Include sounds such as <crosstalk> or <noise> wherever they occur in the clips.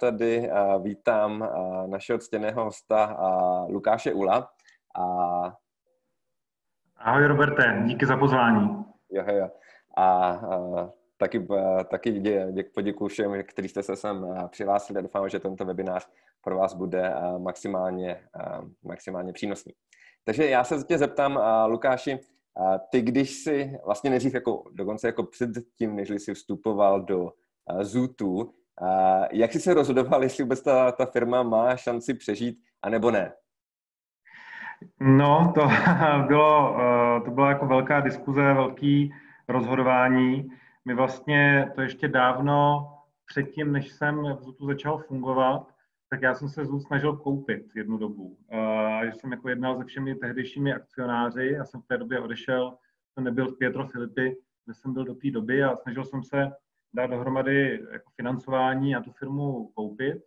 tady vítám našeho ctěného hosta Lukáše Ula. A... Ahoj Roberte, díky za pozvání. Jo, jo. A, a taky, taky dě, dě, poděkuji všem, kteří jste se sem přihlásili a doufám, že tento webinář pro vás bude maximálně, maximálně přínosný. Takže já se tě zeptám, Lukáši, ty když jsi vlastně nejdřív jako, dokonce jako před tím, než jsi vstupoval do Zootu, jak jsi se rozhodoval, jestli vůbec ta, ta firma má šanci přežít, anebo ne? No, to <laughs> bylo, eh, to byla jako velká diskuze, velký rozhodování. My vlastně to ještě dávno předtím, než jsem v Zutu začal fungovat, tak já jsem se Zut snažil koupit jednu dobu. A že jsem jako jednal se všemi tehdejšími akcionáři, já jsem v té době odešel, jsem nebyl v Pietro Filipi, kde jsem byl do té doby a snažil jsem se dát dohromady jako financování a tu firmu koupit.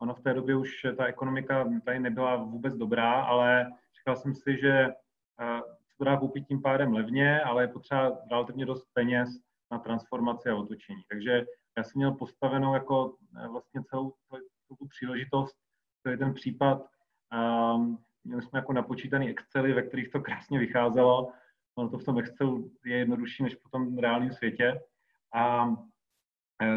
Ono v té době už ta ekonomika tady nebyla vůbec dobrá, ale říkal jsem si, že eh, se to dá koupit tím pádem levně, ale je potřeba relativně dost peněz na transformaci a otočení. Takže já jsem měl postavenou jako eh, vlastně celou, tu příležitost, to je ten případ, um, měli jsme jako napočítaný Excely, ve kterých to krásně vycházelo. Ono to v tom Excelu je jednodušší než v tom reálném světě. A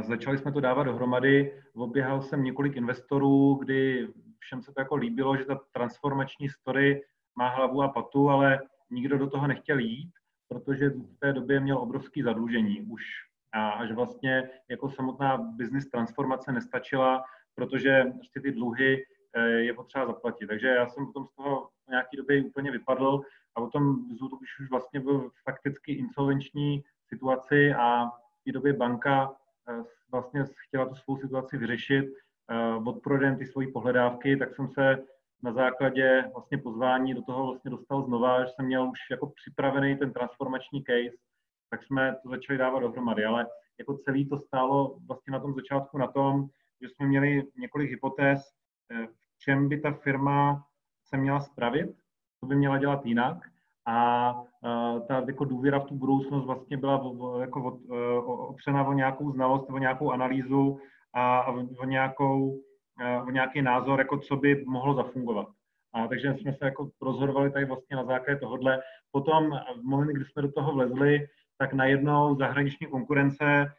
začali jsme to dávat dohromady, oběhal jsem několik investorů, kdy všem se to jako líbilo, že ta transformační story má hlavu a patu, ale nikdo do toho nechtěl jít, protože v té době měl obrovský zadlužení už a že vlastně jako samotná business transformace nestačila, protože prostě ty dluhy eh, je potřeba zaplatit. Takže já jsem potom z toho v nějaký době úplně vypadl a potom už, vlastně byl fakticky insolvenční situaci a v té době banka Eh, vlastně chtěla tu svou situaci vyřešit, eh, odprodejem ty svoji pohledávky, tak jsem se na základě vlastně pozvání do toho vlastně dostal znova, že jsem měl už jako připravený ten transformační case, tak jsme to začali dávat dohromady, ale jako celý to stálo vlastně na tom začátku na tom, že jsme měli několik hypotéz, eh, v čem by ta firma se měla spravit, co by měla dělat jinak a ta jako důvěra v tu budoucnost vlastně byla jako e, opřena o nějakou znalost, o nějakou analýzu a o, nějakou, e, o nějaký názor, jako co by mohlo zafungovat. A takže jsme se jako rozhodovali tady vlastně na základě tohohle. Potom v momentu, kdy jsme do toho vlezli, tak najednou zahraniční konkurence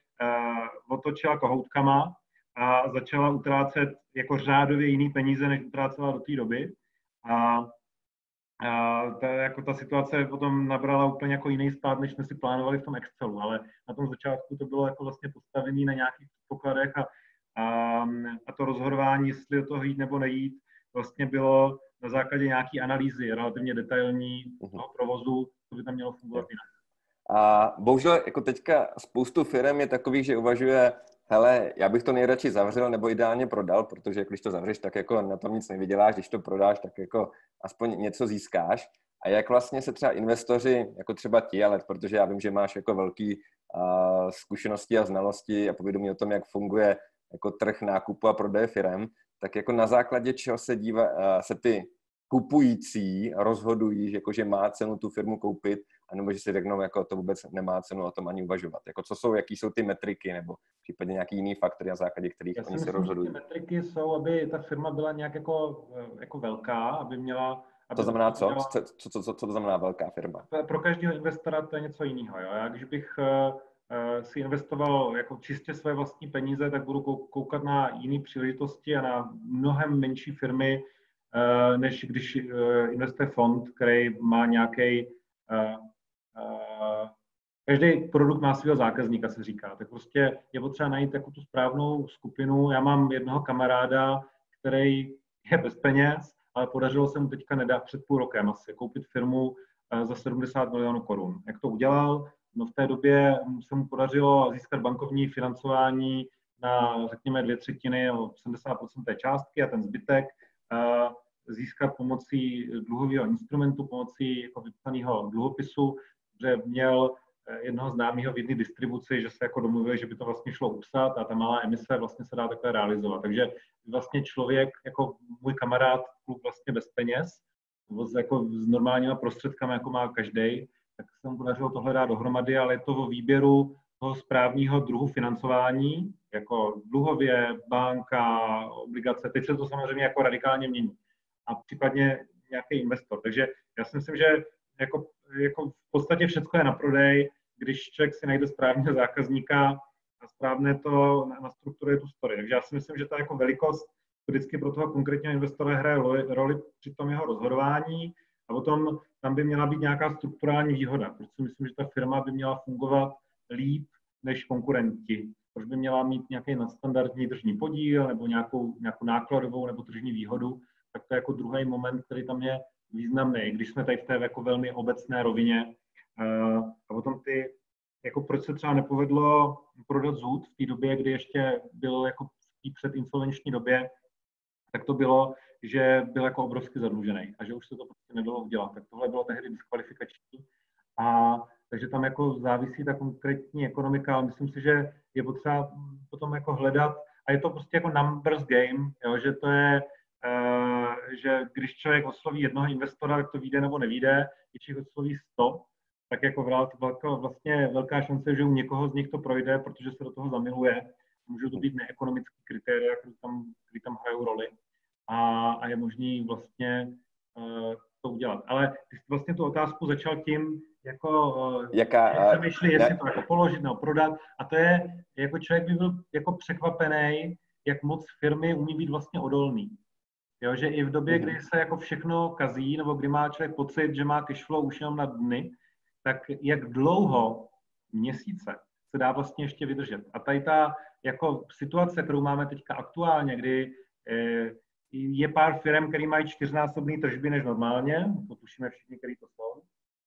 otočila kohoutkama a začala utrácet jako řádově jiný peníze, než utrácela do té doby. A a ta, jako ta situace potom nabrala úplně jako jiný spát, než jsme si plánovali v tom Excelu, ale na tom začátku to bylo jako vlastně postavené na nějakých pokladech a, a, a to rozhodování, jestli do toho jít nebo nejít, vlastně bylo na základě nějaké analýzy relativně detailní uh-huh. toho provozu, co by tam mělo fungovat jinak. A bohužel jako teďka spoustu firm je takových, že uvažuje hele, já bych to nejradši zavřel nebo ideálně prodal, protože když to zavřeš, tak jako na tom nic nevyděláš, když to prodáš, tak jako aspoň něco získáš. A jak vlastně se třeba investoři, jako třeba ti, ale protože já vím, že máš jako velký uh, zkušenosti a znalosti a povědomí o tom, jak funguje jako trh nákupu a prodeje firem, tak jako na základě čeho se dívá, uh, se ty kupující rozhodují, že, jako, že má cenu tu firmu koupit, anebo že si řeknou, jako to vůbec nemá cenu o tom ani uvažovat. Jako co jsou, jaký jsou ty metriky, nebo případně nějaký jiný faktory, na základě kterých Já oni se rozhodují. Ty metriky jsou, aby ta firma byla nějak jako, jako velká, aby měla aby to znamená co? Měla... Co, co, co? Co to znamená velká firma? Pro každého investora to je něco jiného. Jo? Já když bych uh, si investoval jako čistě své vlastní peníze, tak budu koukat na jiné příležitosti a na mnohem menší firmy, než když uh, investuje fond, který má nějaký každý produkt má svého zákazníka, se říká. Tak prostě je potřeba najít jako tu správnou skupinu. Já mám jednoho kamaráda, který je bez peněz, ale podařilo se mu teďka nedá před půl rokem asi koupit firmu eh, za 70 milionů korun. Jak to udělal? No v té době se mu podařilo získat bankovní financování na, řekněme, dvě třetiny, 70% té částky a ten zbytek eh, získat pomocí dluhového instrumentu, pomocí jako vypsaného dluhopisu, že měl eh, jednoho známého v jedné distribuci, že se jako domluvil, že by to vlastně šlo upsat a ta malá emise vlastně se dá takhle realizovat. Takže vlastně člověk, jako můj kamarád, klub vlastně bez peněz, jako s normálníma prostředkami, jako má každý, tak se mu podařilo tohle dát dohromady, ale je to o výběru toho správního druhu financování, jako dluhově, banka, obligace. Teď se to samozřejmě jako radikálně mění. A případně nějaký investor. Takže já si myslím, že jako, jako v podstatě všechno je na prodej, když člověk si najde správného zákazníka a správně to nastrukturuje tu story. Takže já si myslím, že ta jako velikost vždycky pro toho konkrétního investora hraje roli při tom jeho rozhodování a potom tam by měla být nějaká strukturální výhoda, protože si myslím, že ta firma by měla fungovat líp než konkurenti. Proč by měla mít nějaký nadstandardní tržní podíl nebo nějakou, nějakou nákladovou nebo tržní výhodu, tak to je jako druhý moment, který tam je významný, když jsme tady v té jako velmi obecné rovině. Eh, a potom ty, jako proč se třeba nepovedlo prodat zůd v té době, kdy ještě byl jako v té předinsolvenční době, tak to bylo, že byl jako obrovsky zadlužený a že už se to prostě nedalo udělat. Tak tohle bylo tehdy diskvalifikační. A takže tam jako závisí ta konkrétní ekonomika, ale myslím si, že je potřeba potom jako hledat, a je to prostě jako numbers game, jo, že to je, uh, že když člověk osloví jednoho investora, tak to vyjde nebo nevíde, když jich osloví 100, tak jako velká, vlastně velká šance, že u někoho z nich to projde, protože se do toho zamiluje. Můžou to být neekonomické kritéria, které tam, které tam hrajou roli a, a je možný vlastně uh, to udělat. Ale ty jsi vlastně tu otázku začal tím, jako Jaká, přemýšlí, jestli ne? to jako položit nebo prodat. A to je, jako člověk by byl jako překvapený, jak moc firmy umí být vlastně odolný. Jo, že i v době, mm-hmm. kdy se jako všechno kazí, nebo kdy má člověk pocit, že má cashflow už jenom na dny, tak jak dlouho, měsíce, se dá vlastně ještě vydržet. A tady ta jako situace, kterou máme teďka aktuálně, kdy eh, je pár firm, které mají čtyřnásobné tržby než normálně, to tušíme všichni, který to jsou,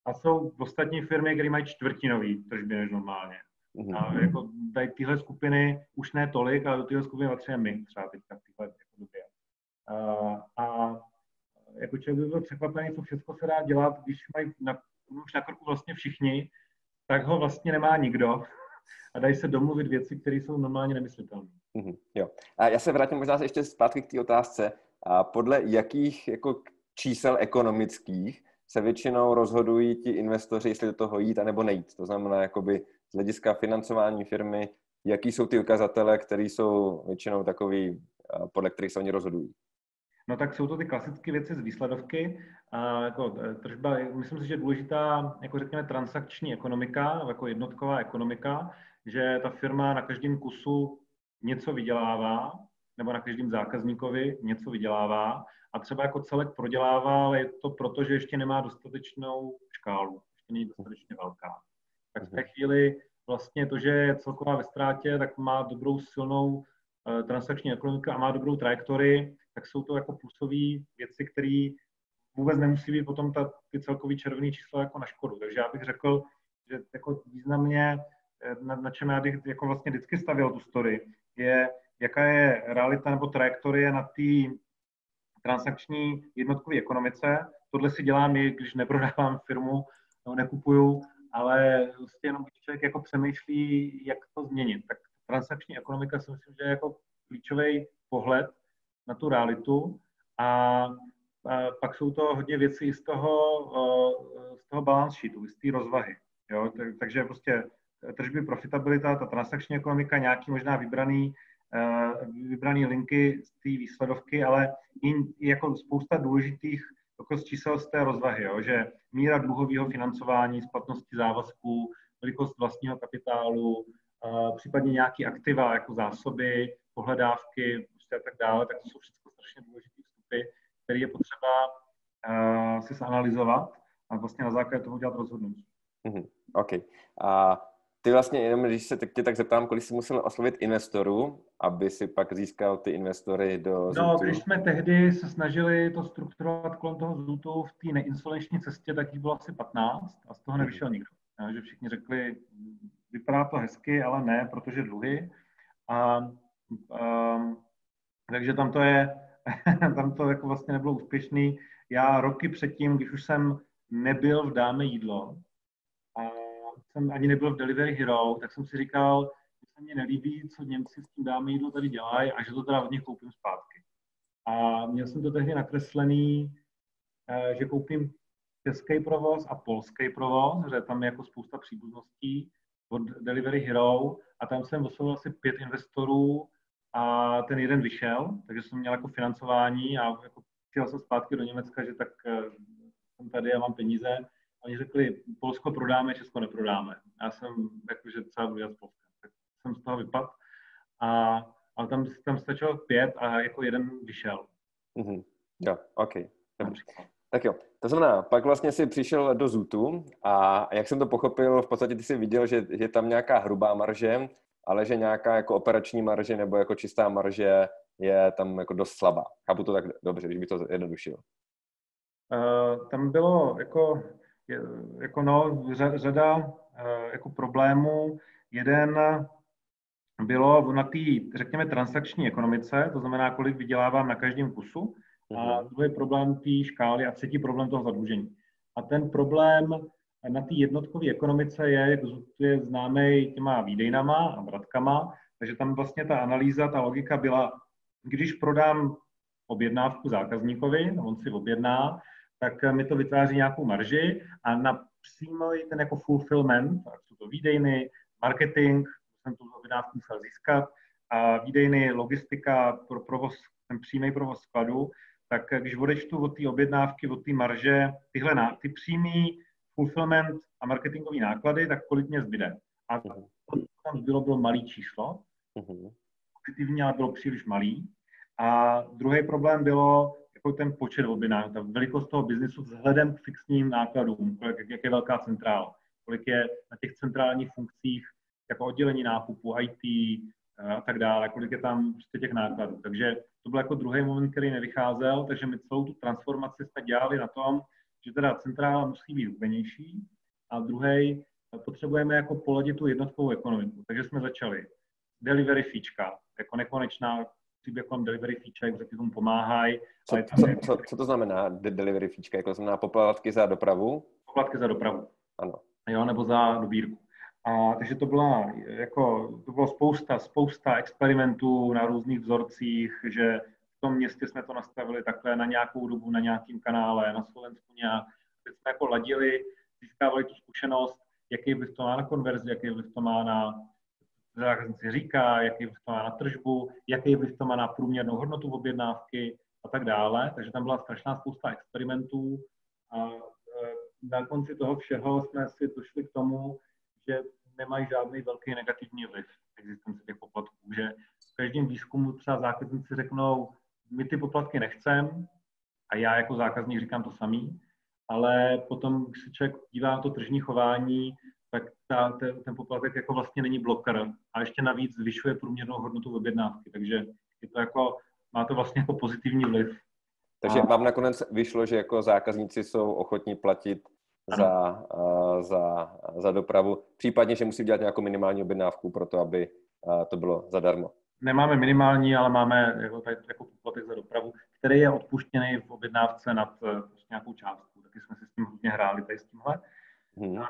a jsou ostatní firmy, které mají čtvrtinový tržby než normálně. Mm-hmm. A jako tady tyhle skupiny už ne tolik, ale do tyhle skupiny patříme my třeba teďka v téhle jako době. A, a jako člověk by byl překvapený, co všechno se dá dělat, když mají na, už na krku vlastně všichni, tak ho vlastně nemá nikdo a dají se domluvit věci, které jsou normálně nemyslitelné. Mm-hmm, jo. A já se vrátím možná ještě zpátky k té otázce. A podle jakých jako čísel ekonomických se většinou rozhodují ti investoři, jestli do toho jít, anebo nejít. To znamená, jakoby z hlediska financování firmy, jaký jsou ty ukazatele, které jsou většinou takový, podle kterých se oni rozhodují. No tak jsou to ty klasické věci z výsledovky. A jako e, tržba, myslím si, že je důležitá, jako řekněme, transakční ekonomika, jako jednotková ekonomika, že ta firma na každém kusu něco vydělává, nebo na každém zákazníkovi něco vydělává a třeba jako celek prodělává, ale je to proto, že ještě nemá dostatečnou škálu, ještě není dostatečně velká. Tak v té mhm. chvíli vlastně to, že je celková ve ztrátě, tak má dobrou silnou uh, transakční ekonomiku a má dobrou trajektorii, tak jsou to jako plusové věci, které vůbec nemusí být potom ta, ty celkový červený čísla jako na škodu. Takže já bych řekl, že jako významně, eh, na, na čem já bych jako vlastně vždycky stavil tu story, je, jaká je realita nebo trajektorie na té transakční jednotkové ekonomice. Tohle si dělám i, když neprodávám firmu, nebo nekupuju, ale vlastně jenom když člověk jako přemýšlí, jak to změnit. Tak transakční ekonomika si myslím, že je jako klíčový pohled na tu realitu a, a pak jsou to hodně věcí z toho, z toho balance sheetu, z té rozvahy. Jo? Takže prostě tržby, profitabilita, ta transakční ekonomika, nějaký možná vybraný, uh, vybraný linky z té výsledovky, ale i jako spousta důležitých jako z čísel z té rozvahy, jo, že míra dluhového financování, splatnosti závazků, velikost vlastního kapitálu, uh, případně nějaký aktiva jako zásoby, pohledávky prostě a tak dále, tak to jsou všechno strašně důležité vstupy, které je potřeba uh, si zanalizovat a vlastně na základě toho udělat rozhodnutí. Mm-hmm. OK. A ty vlastně, jenom když se tě tak zeptám, kolik jsi musel oslovit investorů, aby si pak získal ty investory do No, Zutu? když jsme tehdy se snažili to strukturovat kolem toho Zutu v té neinsolvenční cestě, tak jich bylo asi 15 a z toho nevyšel nikdo. že všichni řekli, vypadá to hezky, ale ne, protože dluhy. A, um, takže tam to je, <laughs> tam to jako vlastně nebylo úspěšný. Já roky předtím, když už jsem nebyl v Dáme jídlo, jsem ani nebyl v Delivery Hero, tak jsem si říkal, že se mně nelíbí, co Němci s tím dáme jídlo tady dělají a že to teda od nich koupím zpátky. A měl jsem to tehdy nakreslený, eh, že koupím český provoz a polský provoz, že tam je jako spousta příbuzností od Delivery Hero a tam jsem oslovil asi pět investorů a ten jeden vyšel, takže jsem měl jako financování a jako přijel jsem zpátky do Německa, že tak eh, jsem tady a mám peníze. Oni řekli, Polsko prodáme, Česko neprodáme. Já jsem jakože třeba budu dělat Polska. Tak jsem z toho vypadl. A, ale tam, tam stačilo pět a jako jeden vyšel. Mm-hmm. Jo, OK. Dobře. Tak jo, to znamená, pak vlastně si přišel do Zutu a jak jsem to pochopil, v podstatě ty jsi viděl, že je tam nějaká hrubá marže, ale že nějaká jako operační marže nebo jako čistá marže je tam jako dost slabá. Chápu to tak dobře, když by to jednodušil. Uh, tam bylo jako, jako no, řada uh, jako problémů. Jeden bylo na té, řekněme, transakční ekonomice, to znamená, kolik vydělávám na každém kusu, a mhm. druhý problém té škály a třetí problém toho zadlužení. A ten problém na té jednotkové ekonomice je, jak je známý těma výdejnama a vratkama, takže tam vlastně ta analýza, ta logika byla, když prodám objednávku zákazníkovi, on si objedná, tak mi to vytváří nějakou marži a na přímo ten jako fulfillment, tak jsou to výdejny, marketing, jsem tu objednávku musel získat, a výdejny, logistika, pro provoz, ten přímý provoz skladu, tak když odečtu od té objednávky, od té marže, tyhle ná, ty přímý fulfillment a marketingové náklady, tak kolik mě zbyde. A uh-huh. tam zbylo bylo malý číslo, uh-huh. pozitivně, ale bylo příliš malý. A druhý problém bylo jako ten počet objednávek, ta velikost toho biznesu vzhledem k fixním nákladům, kolik, jak je velká centrála, kolik je na těch centrálních funkcích jako oddělení nákupu, IT eh, a tak dále, kolik je tam prostě těch nákladů. Takže to byl jako druhý moment, který nevycházel, takže my celou tu transformaci jsme dělali na tom, že teda centrála musí být hubenější a druhý potřebujeme jako poladit tu jednotkovou ekonomiku. Takže jsme začali delivery fíčka, jako nekonečná příběh kolem delivery fíčka, jak tomu pomáhají. Co, co, co, co, to znamená delivery fíčka? Jako znamená poplatky za dopravu? Poplatky za dopravu. Ano. Jo, nebo za dobírku. A, takže to byla jako, to bylo spousta, spousta experimentů na různých vzorcích, že v tom městě jsme to nastavili takhle na nějakou dobu, na nějakém kanále, na Slovensku nějak. Teď jsme jako ladili, získávali tu zkušenost, jaký vliv to má na konverzi, jaký vliv to má na zákazníci říká, jaký vliv to má na tržbu, jaký vliv to má na průměrnou hodnotu objednávky a tak dále. Takže tam byla strašná spousta experimentů a e, na konci toho všeho jsme si došli k tomu, že nemají žádný velký negativní vliv existence těch poplatků. Že v každém výzkumu třeba zákazníci řeknou, my ty poplatky nechcem, a já jako zákazník říkám to samý, ale potom, když se člověk dívá na to tržní chování, tak ta, ten, ten poplatek jako vlastně není blokr a ještě navíc zvyšuje průměrnou hodnotu objednávky, takže je to jako, má to vlastně jako pozitivní vliv. Takže a... vám nakonec vyšlo, že jako zákazníci jsou ochotní platit za, uh, za, za dopravu, případně, že musí dělat nějakou minimální objednávku pro to, aby uh, to bylo zadarmo. Nemáme minimální, ale máme jako, tady, jako poplatek za dopravu, který je odpuštěný v objednávce nad uh, nějakou částku. Taky jsme si s tím hodně hráli tady s tímhle. Hmm. Um,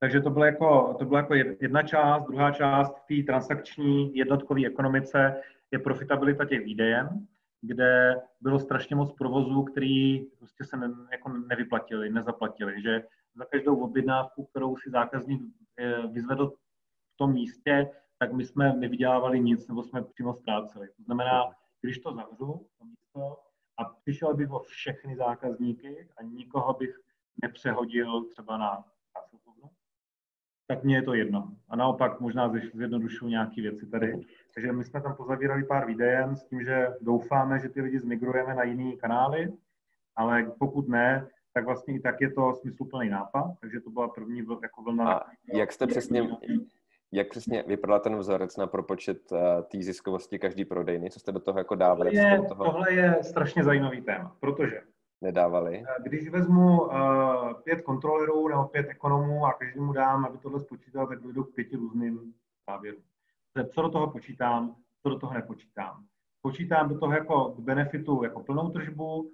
takže to byla jako, to byla jako jedna část. Druhá část v té transakční jednotkové ekonomice je profitabilita těch výdejen kde bylo strašně moc provozů, který prostě se ne, jako nevyplatili, nezaplatili, že za každou objednávku, kterou si zákazník eh, vyzvedl v tom místě, tak my jsme nevydělávali nic, nebo jsme přímo ztráceli. To znamená, když to zavřu, to místo, a přišel bych o všechny zákazníky a nikoho bych nepřehodil třeba na tak mně je to jedno. A naopak možná zjednodušuju nějaké věci tady. Takže my jsme tam pozavírali pár videem s tím, že doufáme, že ty lidi zmigrujeme na jiný kanály, ale pokud ne, tak vlastně i tak je to smysluplný nápad, takže to byla první jako vlna. A jak jste přesně, jak přesně vypadal ten vzorec na propočet uh, té ziskovosti každý prodejny? Co jste do toho jako dávali? Tohle je, toho... tohle je strašně zajímavý téma, protože nedávali. Eh, když vezmu uh, pět kontrolerů nebo pět ekonomů a každému dám, aby tohle spočítal, tak dojdu k pěti různým závěrům co do toho počítám, co do toho nepočítám. Počítám do toho jako k benefitu jako plnou tržbu,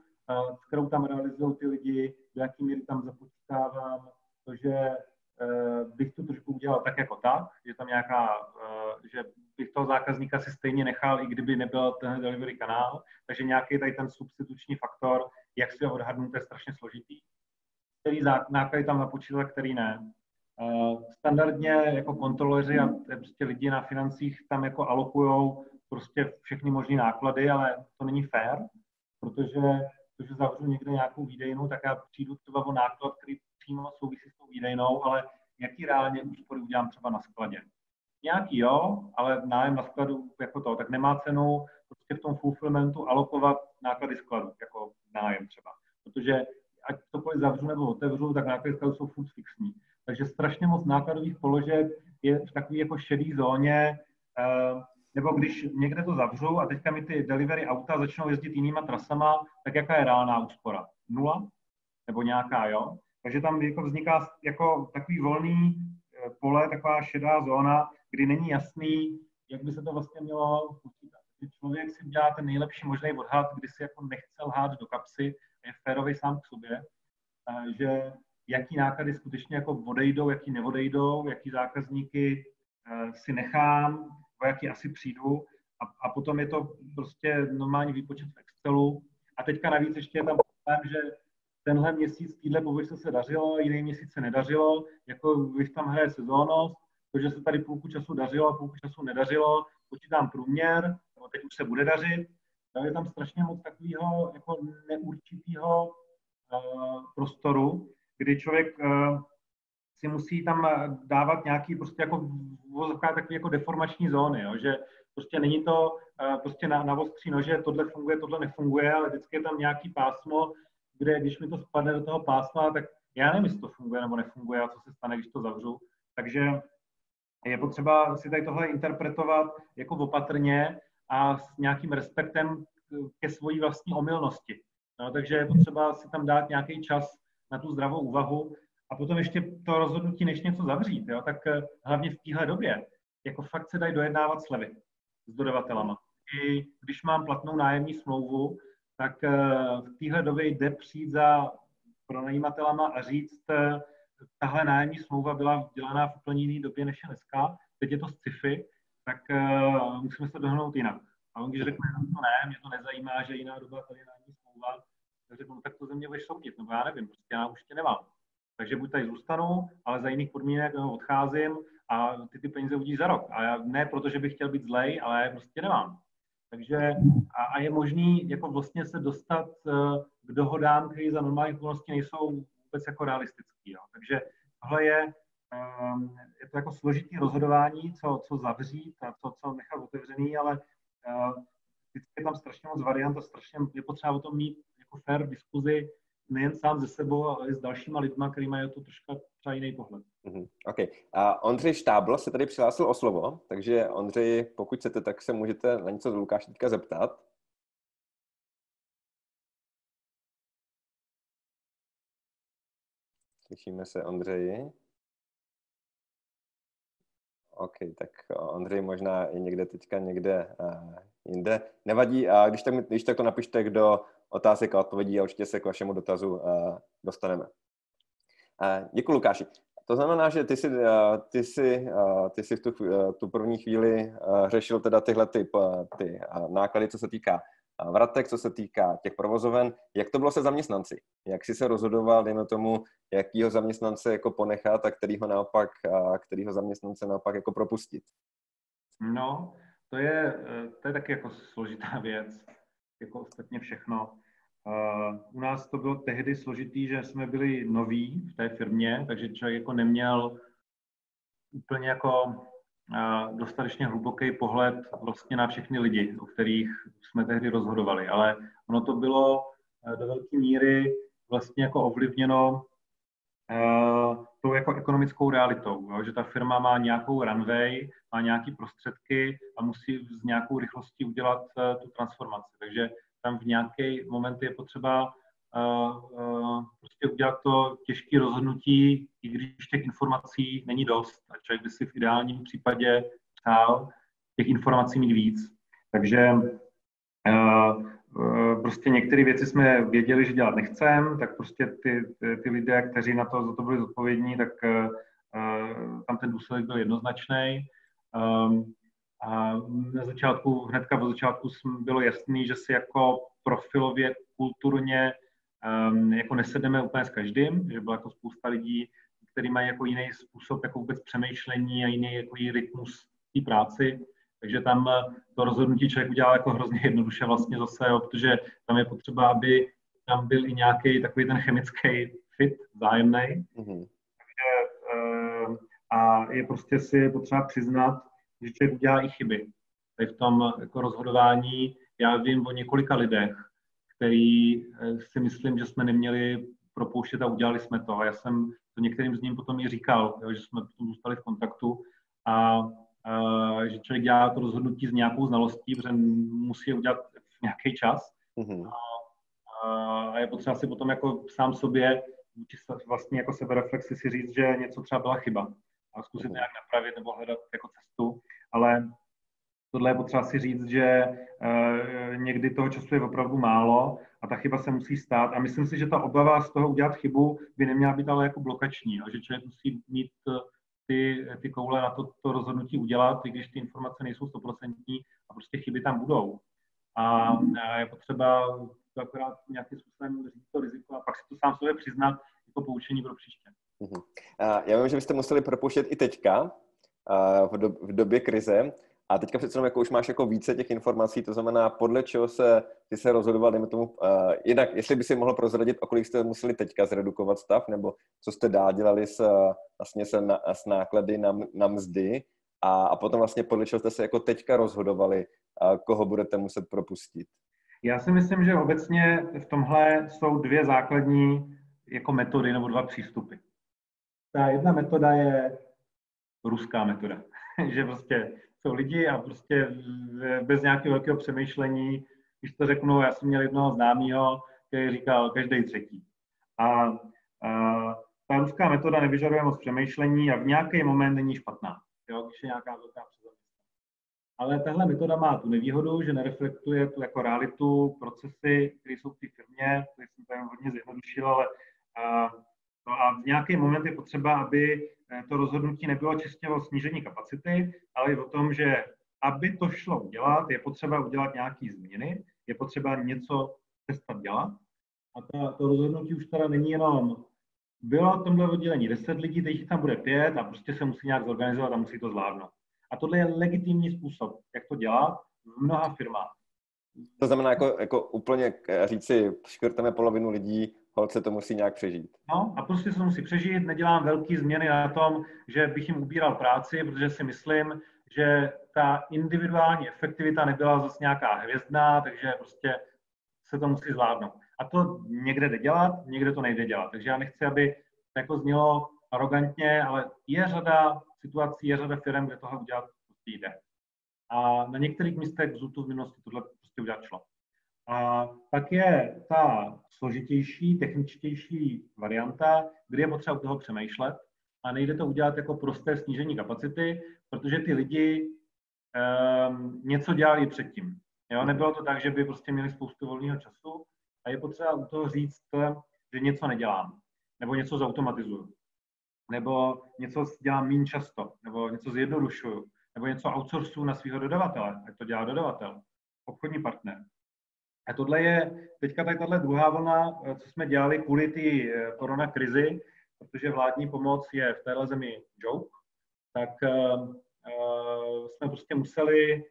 s kterou tam realizují ty lidi, do jaký míry tam započítávám to, že eh, bych tu tržbu udělal tak jako tak, že tam nějaká, eh, že bych toho zákazníka si stejně nechal, i kdyby nebyl ten delivery kanál, takže nějaký tady ten substituční faktor, jak si ho odhadnu, to je strašně složitý. Který náklady tam napočítat, který ne. Standardně jako kontroleři a prostě lidi na financích tam jako alokujou prostě všechny možné náklady, ale to není fair, protože protože zavřu někde nějakou výdejnu, tak já přijdu třeba o náklad, který přímo souvisí s tou výdejnou, ale jaký reálně úspory udělám třeba na skladě. Nějaký jo, ale nájem na skladu jako to, tak nemá cenu prostě v tom fulfillmentu alokovat náklady skladu, jako nájem třeba. Protože ať cokoliv zavřu nebo otevřu, tak náklady skladu jsou furt fixní. Takže strašně moc nákladových položek je v takové jako šedé zóně, eh, nebo když někde to zavřu a teďka mi ty delivery auta začnou jezdit jinýma trasama, tak jaká je reálná úspora? Nula? Nebo nějaká, jo? Takže tam jako vzniká jako takový volný eh, pole, taková šedá zóna, kdy není jasný, jak by se to vlastně mělo počítat. Kdy člověk si dělá ten nejlepší možný odhad, kdy si jako nechce lhát do kapsy, je férový sám k sobě, že jaký náklady skutečně jako odejdou, jaký neodejdou, jaký zákazníky eh, si nechám, o jaký asi přijdu a, a potom je to prostě normální výpočet v Excelu. A teďka navíc ještě je tam problém, že tenhle měsíc týdle pověště se dařilo, jiný měsíc se nedařilo, jako když tam hraje sezónnost, protože se tady půlku času dařilo a půlku času nedařilo, počítám průměr, nebo teď už se bude dařit, je tam strašně moc takového jako neurčitého uh, prostoru, kdy člověk uh, si musí tam dávat nějaký prostě jako takový jako deformační zóny, jo, že prostě není to uh, prostě na, na ostří nože, tohle funguje, tohle nefunguje, ale vždycky je tam nějaký pásmo, kde když mi to spadne do toho pásma, tak já nevím, jestli to funguje nebo nefunguje a co se stane, když to zavřu. Takže je potřeba si tady tohle interpretovat jako opatrně a s nějakým respektem ke svojí vlastní omylnosti. No, takže je potřeba si tam dát nějaký čas na tu zdravou úvahu a potom ještě to rozhodnutí, než něco zavřít, jo, tak eh, hlavně v téhle době, jako fakt se dají dojednávat slevy s dodavatelama. I když mám platnou nájemní smlouvu, tak eh, v téhle době jde přijít za pronajímatelama a říct, eh, tahle nájemní smlouva byla dělaná v úplně jiné době než je dneska, teď je to sci-fi, tak uh, musíme se dohnout jinak. A on když řekne, no to ne, mě to nezajímá, že jiná doba tady je nájemní smlouva, tak řeknu, no, tak to ze mě budeš soudit, nebo já nevím, prostě já už tě nemám. Takže buď tady zůstanu, ale za jiných podmínek no, odcházím a ty ty peníze uvidíš za rok. A já ne proto, že bych chtěl být zlej, ale prostě nemám. Takže a, a je možný jako vlastně se dostat uh, k dohodám, které za normální okolnosti nejsou vůbec jako realistický. Jo. Takže tohle je, um, je to jako složitý rozhodování, co, co zavřít a co, co nechat otevřený, ale uh, vždycky je tam strašně moc variant a strašně je potřeba o tom mít jako fair diskuzi, nejen sám ze sebou, ale i s dalšíma lidma, který mají to trošku třeba jiný pohled. Mm-hmm. OK. A Ondřej Štábl se tady přihlásil o slovo, takže Ondřej, pokud chcete, tak se můžete na něco z Lukáše teďka zeptat. Slyšíme se, Ondřeji. OK, tak Ondřej možná je někde teďka někde uh, jinde. Nevadí, a když tak, když tak to napište, kdo otázek a odpovědí a určitě se k vašemu dotazu uh, dostaneme. Uh, děkuji, Lukáši. To znamená, že ty jsi, uh, ty jsi, uh, ty jsi v tu, uh, tu první chvíli uh, řešil teda tyhle ty, ty uh, náklady, co se týká vratek, co se týká těch provozoven. Jak to bylo se zaměstnanci? Jak jsi se rozhodoval, dejme tomu, jakýho zaměstnance jako ponechat a kterýho naopak, a kterýho zaměstnance naopak jako propustit? No, to je, eh, to je taky jako složitá <laughs> věc, jako ostatně všechno. Uh, u nás to bylo tehdy složitý, že jsme byli noví v té firmě, takže člověk jako neměl úplně jako dostatečně hluboký pohled vlastně na všechny lidi, o kterých jsme tehdy rozhodovali. Ale ono to bylo eh, do velké míry vlastně jako ovlivněno uh, tou jako ekonomickou realitou, jo? že ta firma má nějakou runway, má nějaké prostředky a musí s nějakou rychlostí udělat uh, tu transformaci. Takže tam v nějaký moment je potřeba prostě udělat to těžké rozhodnutí, i když těch informací není dost. A člověk by si v ideálním případě přál těch informací mít víc. Takže prostě některé věci jsme věděli, že dělat nechcem, tak prostě ty, ty, ty lidé, kteří na to, za to byli zodpovědní, tak tam ten důsledek byl jednoznačný. A na začátku, hnedka po začátku bylo jasný, že si jako profilově, kulturně um, jako nesedeme úplně s každým, že byla jako spousta lidí, který mají jako jiný způsob jako vůbec přemýšlení a jiný jako jiný rytmus té práci. Takže tam to rozhodnutí člověk udělal jako hrozně jednoduše vlastně zase, jo, protože tam je potřeba, aby tam byl i nějaký takový ten chemický fit zájemný. Mm-hmm. Takže, a je prostě si potřeba přiznat, že člověk udělá i chyby. Tady v tom jako rozhodování já vím o několika lidech, který eh, si myslím, že jsme neměli propouštět a udělali jsme to. A já jsem to některým z ním potom i říkal, jo, že jsme potom zůstali v kontaktu a, a že člověk dělá to rozhodnutí s nějakou znalostí, protože musí je udělat v nějaký čas. Mm-hmm. A, a je potřeba si potom jako sám sobě vlastně jako sebereflexi si říct, že něco třeba byla chyba a zkusit mm-hmm. nějak napravit nebo hledat jako cestu, ale tohle je potřeba si říct, že uh, někdy toho času je opravdu málo a ta chyba se musí stát. A myslím si, že ta obava z toho udělat chybu by neměla být ale jako blokační, a že člověk musí mít eh, ty, ty koule na to, to rozhodnutí udělat, i když ty informace nejsou stoprocentní a prostě chyby tam budou. A, a je potřeba to akorát nějakým způsobem říct to riziko a pak si to sám sobě přiznat jako poučení pro příště. Uh-huh. Já vím, že byste museli propouštět i teďka, v době krize. A teďka přece jenom jako už máš jako více těch informací, to znamená, podle čeho se ty se rozhodoval, dejme tomu, uh, jednak, jestli by si mohl prozradit, o kolik jste museli teďka zredukovat stav, nebo co jste dál dělali s, vlastně se na, s náklady na, na mzdy, a, a potom vlastně podle čeho jste se jako teďka rozhodovali, uh, koho budete muset propustit. Já si myslím, že obecně v tomhle jsou dvě základní jako metody nebo dva přístupy. Ta jedna metoda je ruská metoda, <laughs> že prostě jsou lidi a prostě bez nějakého velkého přemýšlení, když to řeknu, já jsem měl jednoho známého, který říkal každý třetí. A, a ta ruská metoda nevyžaduje moc přemýšlení a v nějaký moment není špatná, jo, když je nějaká velká ale tahle metoda má tu nevýhodu, že nereflektuje tu jako realitu, procesy, které jsou v té firmě, které jsem tady hodně zjednodušil, ale a, no a v nějaký moment je potřeba, aby eh, to rozhodnutí nebylo čistě o snížení kapacity, ale i o tom, že aby to šlo udělat, je potřeba udělat nějaké změny, je potřeba něco přestat dělat. A to, to rozhodnutí už teda není jenom bylo v tomhle oddělení 10 lidí, teď tam bude pět a prostě se musí nějak zorganizovat a musí to zvládnout. A tohle je legitimní způsob, jak to dělat v mnoha firmách. To znamená jako, jako úplně říci, škrteme polovinu lidí, holce to musí nějak přežít. No a prostě se to musí přežít, nedělám velké změny na tom, že bych jim ubíral práci, protože si myslím, že ta individuální efektivita nebyla zase nějaká hvězdná, takže prostě se to musí zvládnout. A to někde jde dělat, někde to nejde dělat. Takže já nechci, aby to jako znělo arrogantně, ale je řada situací, je řada firm, kde tohle udělat prostě jde. A na některých místech ZUTu v minulosti tohle prostě udělat šlo. A pak je ta složitější, techničtější varianta, kdy je potřeba u toho přemýšlet a nejde to udělat jako prosté snížení kapacity, protože ty lidi um, něco dělali předtím. Jo? Nebylo to tak, že by prostě měli spoustu volného času a je potřeba u toho říct, že něco nedělám nebo něco zautomatizuju nebo něco dělám méně často, nebo něco zjednodušuju, nebo něco outsourcuju na svého dodavatele, jak to dělá dodavatel, obchodní partner. A tohle je teďka tady tahle druhá vlna, eh, co jsme dělali kvůli té eh, korona krizi, protože vládní pomoc je v téhle zemi joke, tak uh, jsme prostě museli,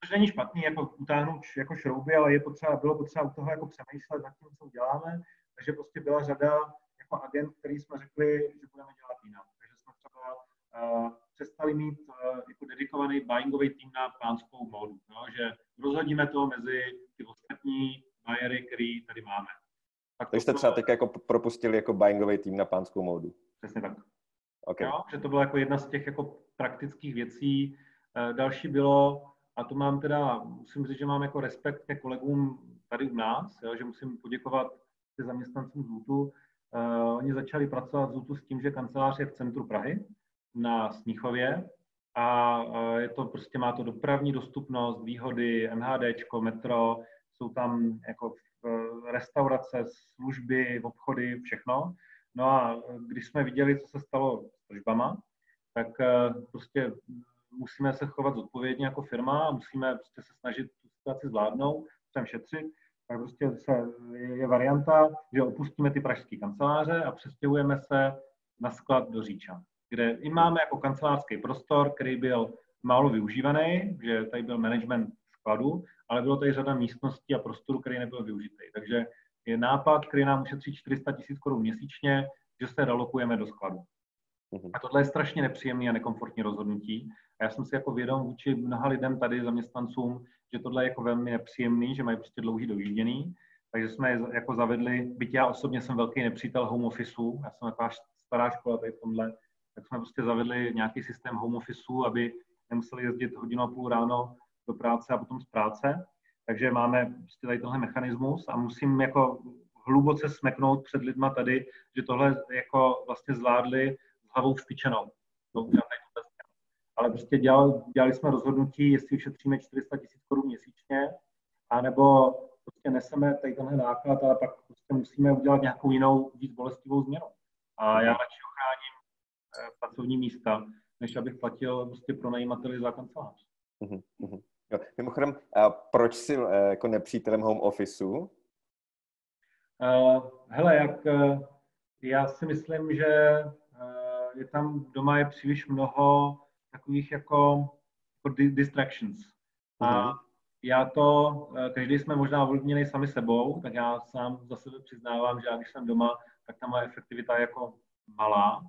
což není špatný, jako utáhnout jako šrouby, ale je potřeba, bylo potřeba u toho jako přemýšlet nad tím, co děláme, takže prostě byla řada jako agent, který jsme řekli, že budeme dělat jinak. Takže jsme třeba uh, přestali mít uh, jako dedikovaný buyingový tým na pánskou módu. No, že rozhodíme to mezi ty ostatní buyery, který tady máme. Tak Takže jste třeba teď jako propustili jako buyingový tým na pánskou módu. Přesně tak. Okay. Jo, že to byla jako jedna z těch jako praktických věcí. Uh, další bylo, a to mám teda, musím říct, že mám jako respekt ke kolegům tady u nás, jo, že musím poděkovat zaměstnancům z Lutu, Uh, oni začali pracovat z s tím, že kancelář je v centru Prahy na Smíchově a uh, je to prostě má to dopravní dostupnost, výhody, MHDčko, metro, jsou tam jako uh, restaurace, služby, obchody, všechno. No a když jsme viděli, co se stalo s tržbama, tak prostě musíme se chovat zodpovědně jako firma musíme prostě se snažit tu situaci zvládnout, sem šetřit tak prostě se, je varianta, že opustíme ty pražské kanceláře a přestěhujeme se na sklad do Říča, kde i máme jako kancelářský prostor, který byl málo využívaný, že tady byl management skladu, ale bylo tady řada místností a prostorů, který nebyl využitý. Takže je nápad, který nám ušetří 400 tisíc korun měsíčně, že se relokujeme do skladu. Mhm. A tohle je strašně nepříjemný a nekomfortní rozhodnutí. A já jsem si jako vědom vůči mnoha lidem tady, zaměstnancům, že tohle je jako velmi nepříjemný, že mají prostě dlouhý dojížděný. Takže jsme jako zavedli, byť já osobně jsem velký nepřítel home officeu, já jsem taková stará škola tady v tomhle, tak jsme prostě zavedli nějaký systém home officeu, aby nemuseli jezdit hodinu a půl ráno do práce a potom z práce. Takže máme prostě tady tenhle mechanismus a musím jako hluboce smeknout před lidma tady, že tohle jako vlastně zvládli s hlavou vstyčenou. Ale prostě dělali, dělali jsme rozhodnutí, jestli ušetříme 400 tisíc korun měsíčně, anebo prostě neseme tady tenhle náklad, ale pak prostě musíme udělat nějakou jinou, víc bolestivou změnu. A já radši ochráním pracovní místa, než abych platil prostě pro najímateli za kancelář. Uh-huh. Jo. Mimochodem, a proč jsi eh, jako nepřítelem home officeu? Uh, hele, jak uh, já si myslím, že uh, je tam doma je příliš mnoho takových jako, jako distractions. Uh-huh. A mhm. já to, každý jsme možná ovlivněni sami sebou, tak já sám za sebe přiznávám, že já když jsem doma, tak ta moje efektivita je jako malá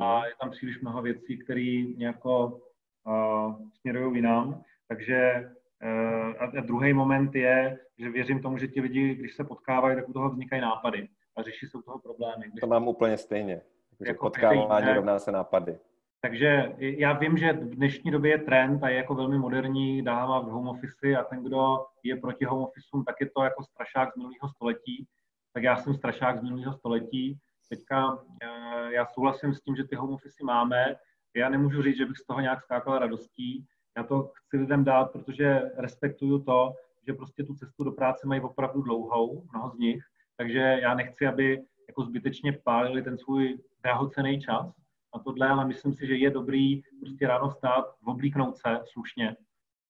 a je tam příliš mnoho věcí, které nějako uh, směrují jinam. Takže uh, a druhý moment je, že věřím tomu, že ti lidi, když se potkávají, tak u toho vznikají nápady a řeší se u toho problémy. Když to mám úplně stejně. Jako potkávání každý, rovná se nápady. Takže já vím, že v dnešní době je trend a je jako velmi moderní dáma v home office a ten, kdo je proti home office, tak je to jako strašák z minulého století. Tak já jsem strašák z minulého století. Teďka eh, já souhlasím s tím, že ty home office máme. Já nemůžu říct, že bych z toho nějak skákal radostí, já to chci lidem dát, protože respektuju to, že prostě tu cestu do práce mají opravdu dlouhou, mnoho z nich, takže já nechci, aby jako zbytečně pálili ten svůj drahocený čas a tohle, ale myslím si, že je dobrý prostě ráno stát, oblíknout se slušně,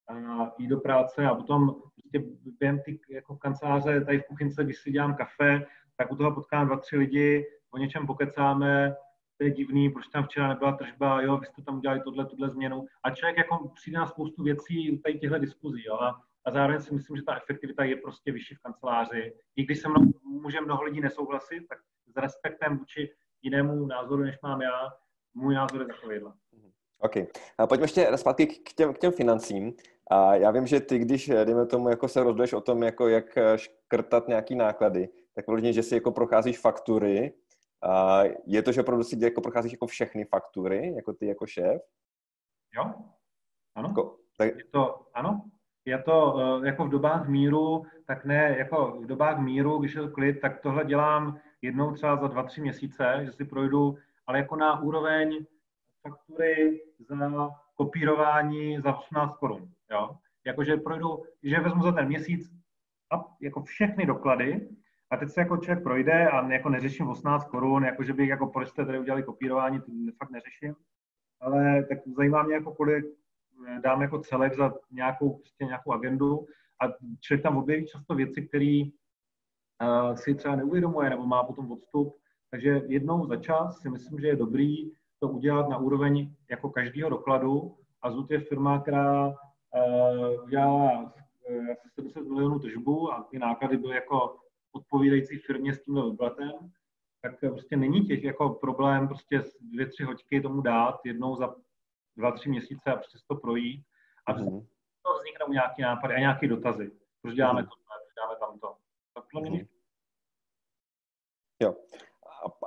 a jít do práce a potom prostě během ty jako kanceláře tady v kuchynce, když si dělám kafe, tak u toho potkám dva, tři lidi, o něčem pokecáme, to je divný, proč tam včera nebyla tržba, jo, vy jste tam udělali tohle, tuhle změnu. A člověk jako přijde na spoustu věcí u tady těchto diskuzí, jo, a, a zároveň si myslím, že ta efektivita je prostě vyšší v kanceláři. I když se mnou může mnoho lidí nesouhlasit, tak s respektem vůči jinému názoru, než mám já, můj názor je takovýhle. OK. A pojďme ještě zpátky k těm, k těm financím. A já vím, že ty, když, dejme tomu, jako se rozhoduješ o tom, jako jak škrtat nějaký náklady, tak vlastně, že si jako procházíš faktury a je to, že opravdu si jako procházíš jako všechny faktury, jako ty jako šéf? Jo, ano. Jako, tak... Je to, ano, je to uh, jako v dobách míru, tak ne, jako v dobách míru, když je to klid, tak tohle dělám jednou třeba za dva, tři měsíce, že si projdu, ale jako na úroveň faktury za kopírování za 18 korun, jo. Jakože projdu, že vezmu za ten měsíc a jako všechny doklady, a teď se jako člověk projde a jako neřeším 18 korun, jako že bych jako proč jste tady udělali kopírování, to fakt neřeším. Ale tak zajímá mě, jako kolik eh, dám jako celek za nějakou, prostě nějakou agendu a člověk tam objeví často věci, které uh, si třeba neuvědomuje nebo má potom odstup. Takže jednou za čas si myslím, že je dobrý to udělat na úroveň jako každého dokladu a ZUT je firma, která uh, udělala uh, 700 milionů tržbu a ty náklady byly jako odpovídající firmě s tímhle obratem, tak prostě není těch jako problém prostě dvě, tři hoďky tomu dát jednou za dva, tři měsíce a přes to projít a mm. to vzniknou nějaký nápady a nějaké dotazy. Proč děláme mm. to, proč děláme tamto. Tak to mm. Jo.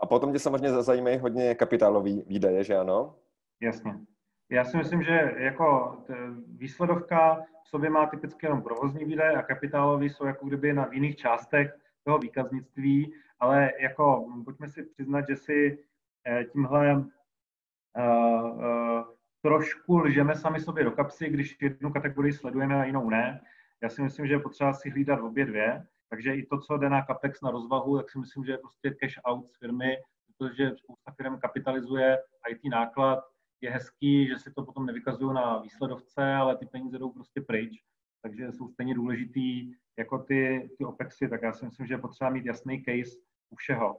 A potom tě samozřejmě zajímají hodně kapitálový výdaje, že ano? Jasně. Já si myslím, že jako výsledovka v sobě má typicky jenom provozní výdaje a kapitálový jsou jako kdyby na jiných částech toho výkaznictví, ale jako pojďme si přiznat, že si eh, tímhle uh, uh, trošku lžeme sami sobě do kapsy, když jednu kategorii sledujeme a jinou ne. Já si myslím, že je potřeba si hlídat obě dvě, takže i to, co jde na CAPEX na rozvahu, tak si myslím, že je prostě cash out z firmy, protože spousta firm kapitalizuje IT náklad, je hezký, že si to potom nevykazují na výsledovce, ale ty peníze jdou prostě pryč, takže jsou stejně důležitý jako ty, ty OPEXy, tak já si myslím, že je potřeba mít jasný case u všeho.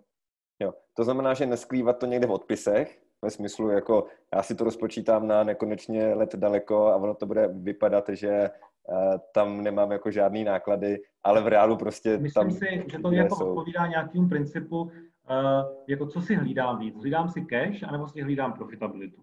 Jo, to znamená, že neskrývat to někde v odpisech, ve smyslu jako já si to rozpočítám na nekonečně let daleko a ono to bude vypadat, že uh, tam nemám jako žádný náklady, ale v reálu prostě Myslím tam si, že to jako jsou... odpovídá nějakým principu, uh, jako co si hlídám víc. Hlídám si cash, anebo si hlídám profitabilitu.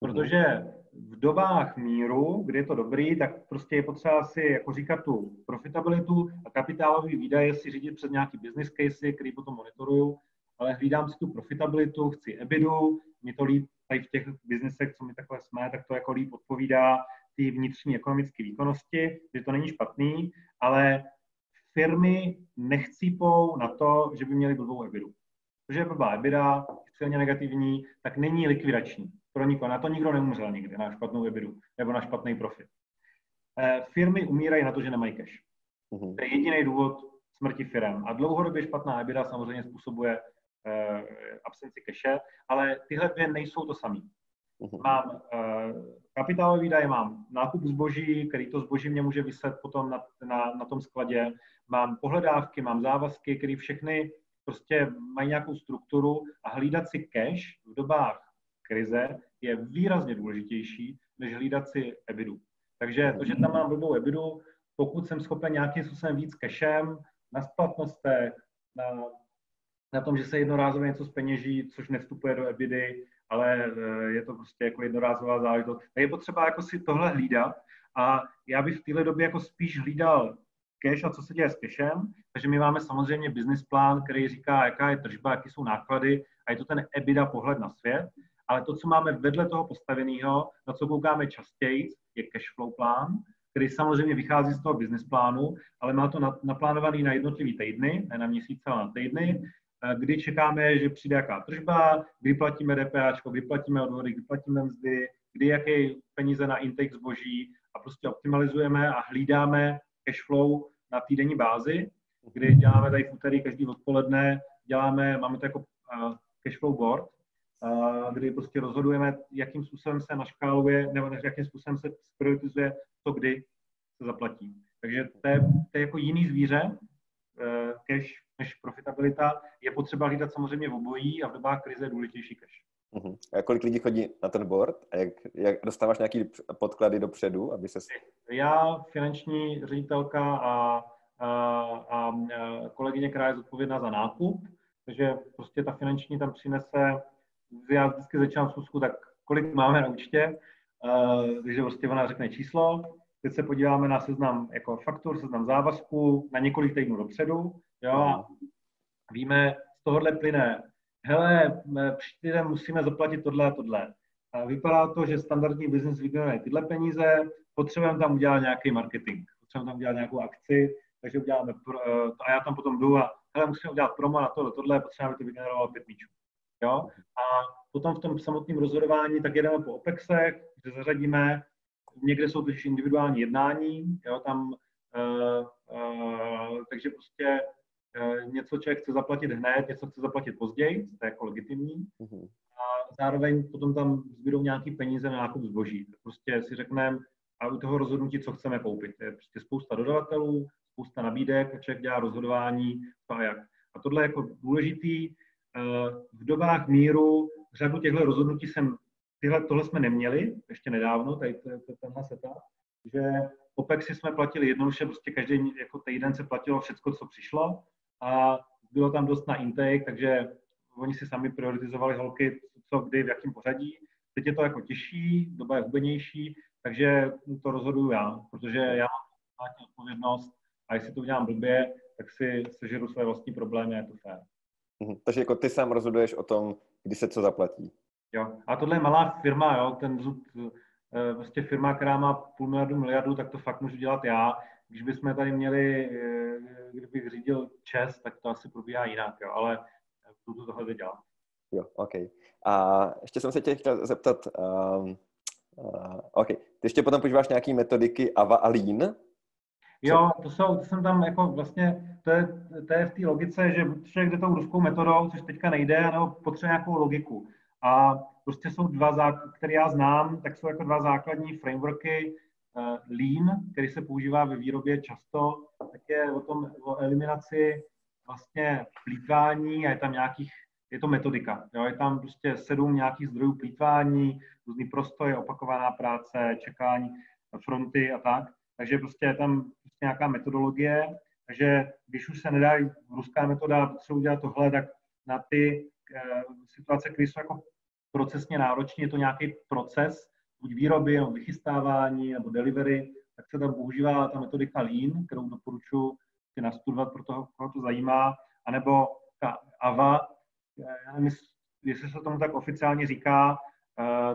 Protože v dobách míru, kdy je to dobrý, tak prostě je potřeba si jako říkat tu profitabilitu a kapitálový výdaje si řídit před nějaký business case, který potom monitoruju, ale hlídám si tu profitabilitu, chci EBITu, mi to líp tady v těch biznesech, co my takhle jsme, tak to jako líp odpovídá ty vnitřní ekonomické výkonnosti, že to není špatný, ale firmy nechcípou na to, že by měly blbou EBITu. Protože je blbá EBITDA, silně negativní, tak není likvidační pro nikoho. Na to nikdo neumřel nikdy, na špatnou EBITu nebo na špatný profit. Eh, firmy umírají na to, že nemají cash. Uh-huh. To je jediný důvod smrti firm. A dlouhodobě špatná EBITDA samozřejmě způsobuje uh, absenci cache, ale tyhle dvě nejsou to samý. Uh-huh. Mám uh, kapitálové výdaje, mám nákup zboží, který to zboží mě může vyset potom na, na, na tom skladě, mám pohledávky, mám závazky, které všechny prostě mají nějakou strukturu a hlídat si cash v dobách krize je výrazně důležitější, než hlídat si ebidu. Takže to, že tam mám blbou ebidu, pokud jsem schopen nějakým způsobem víc cashem, na splatnostech, na, na tom, že se jednorázově něco speněží, což nevstupuje do ebidy, ale eh, je to prostě jako jednorázová záležitost. Tak je potřeba jako si tohle hlídat a já bych v téhle době jako spíš hlídal cash a co se děje s cashem. Takže my máme samozřejmě business plán, který říká, jaká je tržba, jaké jsou náklady a je to ten EBITDA pohled na svět ale to, co máme vedle toho postaveného, na co koukáme častěji, je cash flow plán, který samozřejmě vychází z toho business plánu, ale má to naplánovaný na jednotlivý týdny, ne na měsíce, ale na týdny, eh, kdy čekáme, že přijde jaká tržba, kdy platíme DPA, kdy platíme odvody, kdy platíme mzdy, kdy jaké peníze na intake zboží a prostě optimalizujeme a hlídáme cash flow na týdenní bázi, kdy děláme tady v úterý každý odpoledne, děláme, máme to jako uh, cash flow board, kdy prostě rozhodujeme, jakým způsobem se naškáluje, nebo jakým způsobem se prioritizuje to, kdy se zaplatí. Takže to je, to je jako jiný zvíře, eh, cash než profitabilita. Je potřeba hlídat samozřejmě v obojí a v dobách krize je důležitější cash. Uh-huh. A kolik lidí chodí na ten board? A jak, jak dostáváš nějaký podklady dopředu, aby se... Já, finanční ředitelka a, a, a kolegyně, která je zodpovědná za nákup, takže prostě ta finanční tam přinese já vždycky začínám schůzku, tak kolik máme na účtě, uh, takže prostě ona řekne číslo, teď se podíváme na seznam jako faktur, seznam závazků na několik týdnů dopředu, jo, a víme, z tohohle plyne, hele, příští den musíme zaplatit tohle a tohle. A vypadá to, že standardní business vygeneruje tyhle peníze, potřebujeme tam udělat nějaký marketing, potřebujeme tam udělat nějakou akci, takže uděláme, pro, uh, a já tam potom jdu a hele, musíme udělat promo na tohle, tohle, potřebujeme, aby to vygenerovalo pět míčů. Jo? A potom v tom samotném rozhodování tak jedeme po OPEXech, kde zařadíme, někde jsou totiž individuální jednání, jo, tam, uh, uh, takže prostě něco člověk chce zaplatit hned, něco chce zaplatit později, to je jako legitimní. Uh-huh. A zároveň potom tam zbydou nějaký peníze na nákup zboží. Prostě si řekneme, a u toho rozhodnutí, co chceme koupit. Je prostě spousta dodavatelů, spousta nabídek, a člověk dělá rozhodování, to a jak. A tohle je jako důležitý, v dobách míru řadu těchto rozhodnutí jsem, tyhle, tohle jsme neměli ještě nedávno, tady tenhle setup, že OPEXy jsme platili jednoduše, prostě každý jako týden se platilo všechno, co přišlo a bylo tam dost na intake, takže oni si sami prioritizovali holky, co kdy, v jakém pořadí. Teď je to jako těžší, doba je hubenější, takže to rozhoduju já, protože já mám odpovědnost a jestli to udělám blbě, tak si sežeru své vlastní problémy a je to fér. Mhm. Takže jako ty sám rozhoduješ o tom, kdy se co zaplatí. Jo, a tohle je malá firma, jo, ten zub, eh, prostě firma, která má půl miliardu, miliardu, tak to fakt můžu dělat já. Když bychom tady měli, eh, kdybych řídil čes, tak to asi probíhá jinak, jo, ale budu tohle dělat. Jo, OK. A ještě jsem se tě chtěl zeptat, um, uh, OK, ty ještě potom používáš nějaký metodiky AVA a Lean? Jo, to, jsou, to jsem tam jako vlastně, to je, to je v té logice, že člověk jde tou ruskou metodou, což teďka nejde, nebo potřebuje nějakou logiku. A prostě jsou dva, které já znám, tak jsou jako dva základní frameworky. Uh, Lean, který se používá ve výrobě často, tak je o tom, o eliminaci vlastně plítvání a je tam nějakých je to metodika. Jo? Je tam prostě sedm nějakých zdrojů plítvání, různý prostoje, opakovaná práce, čekání fronty a tak. Takže prostě je tam prostě nějaká metodologie. Takže když už se nedá ruská metoda, co udělat tohle, tak na ty e, situace, které jsou jako procesně náročné, je to nějaký proces, buď výroby, nebo vychystávání, nebo delivery, tak se tam používá ta metodika Lean, kterou doporučuji si nastudovat pro toho, koho to zajímá, anebo ta AVA, já nevím, jestli se tomu tak oficiálně říká,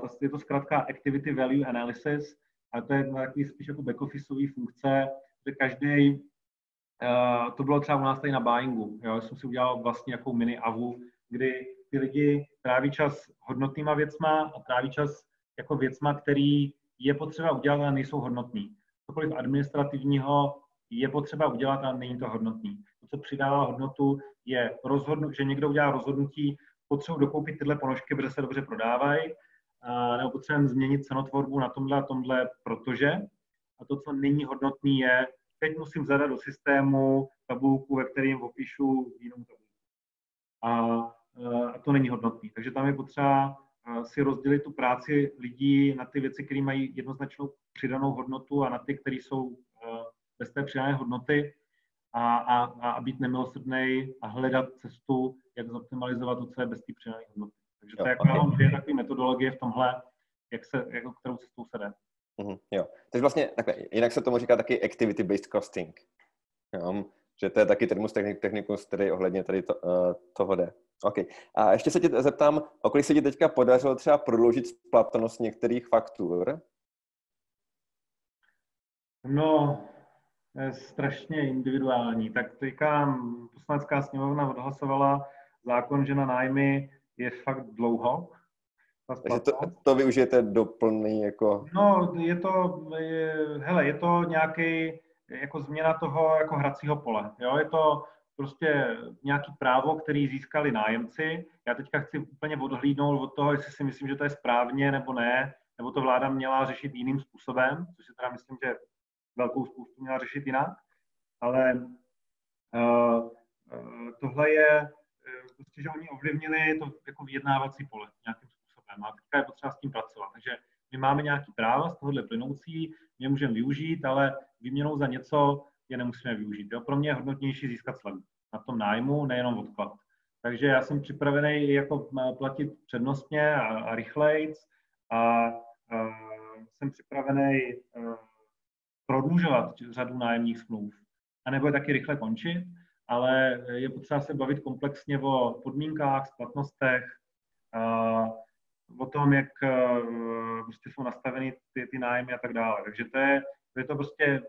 uh, je to zkrátka Activity Value Analysis, a to je takový spíš jako backofficeový funkce, že každý, uh, to bylo třeba u nás tady na buyingu, jo, jsem si udělal vlastně jako mini AVU, kdy ty lidi tráví čas hodnotnýma věcma a tráví čas jako věcma, který je potřeba udělat, ale nejsou hodnotný. Cokoliv administrativního je potřeba udělat, ale není to hodnotný. To, co přidává hodnotu, je rozhodnu, že někdo udělá rozhodnutí, potřebuji dokoupit tyhle ponožky, protože se dobře prodávají, nebo potřebujeme změnit cenotvorbu na tomhle a tomhle, protože. A to, co není hodnotný, je, teď musím zadat do systému tabulku, ve kterým opíšu jinou tabulku. A, a to není hodnotný. Takže tam je potřeba si rozdělit tu práci lidí na ty věci, které mají jednoznačnou přidanou hodnotu a na ty, které jsou bez té přidané hodnoty a, a, a být nemilosrdný a hledat cestu, jak zoptimalizovat to, co je bez té přidané hodnoty. Takže to je jako, okay. mám dvě takové metodologie v tomhle, jak se, jako kterou cestou se jde. Mm-hmm, jo. Takže vlastně takhle, jinak se tomu říká taky activity-based costing. Jo? Že to je taky termus technikus, který ohledně tady to, uh, toho jde. OK. A ještě se tě zeptám, o kolik se ti teďka podařilo třeba prodloužit splatnost některých faktur? No, je strašně individuální. Tak teďka poslanecká sněmovna odhlasovala zákon, že na nájmy je fakt dlouho. Takže to, to využijete do plný jako... No, je to, je, hele, je to nějaký jako změna toho jako hracího pole. Jo? Je to prostě nějaký právo, který získali nájemci. Já teďka chci úplně odhlídnout od toho, jestli si myslím, že to je správně nebo ne, nebo to vláda měla řešit jiným způsobem, což si teda myslím, že velkou spoustu měla řešit jinak. Ale uh, uh, tohle je prostě, že oni ovlivnili to jako vyjednávací pole nějakým způsobem a teďka je potřeba s tím pracovat. Takže my máme nějaký práva z tohohle plynoucí, my můžeme využít, ale výměnou za něco je nemusíme využít. Jo? Pro mě je hodnotnější získat slevu na tom nájmu, nejenom odklad. Takže já jsem připravený jako platit přednostně a, a rychleji a, a jsem připravený prodlužovat řadu nájemních smluv. A nebo je taky rychle končit ale je potřeba se bavit komplexně o podmínkách, splatnostech, o tom, jak prostě jsou nastaveny ty, ty nájmy a tak dále. Takže to je, to je to prostě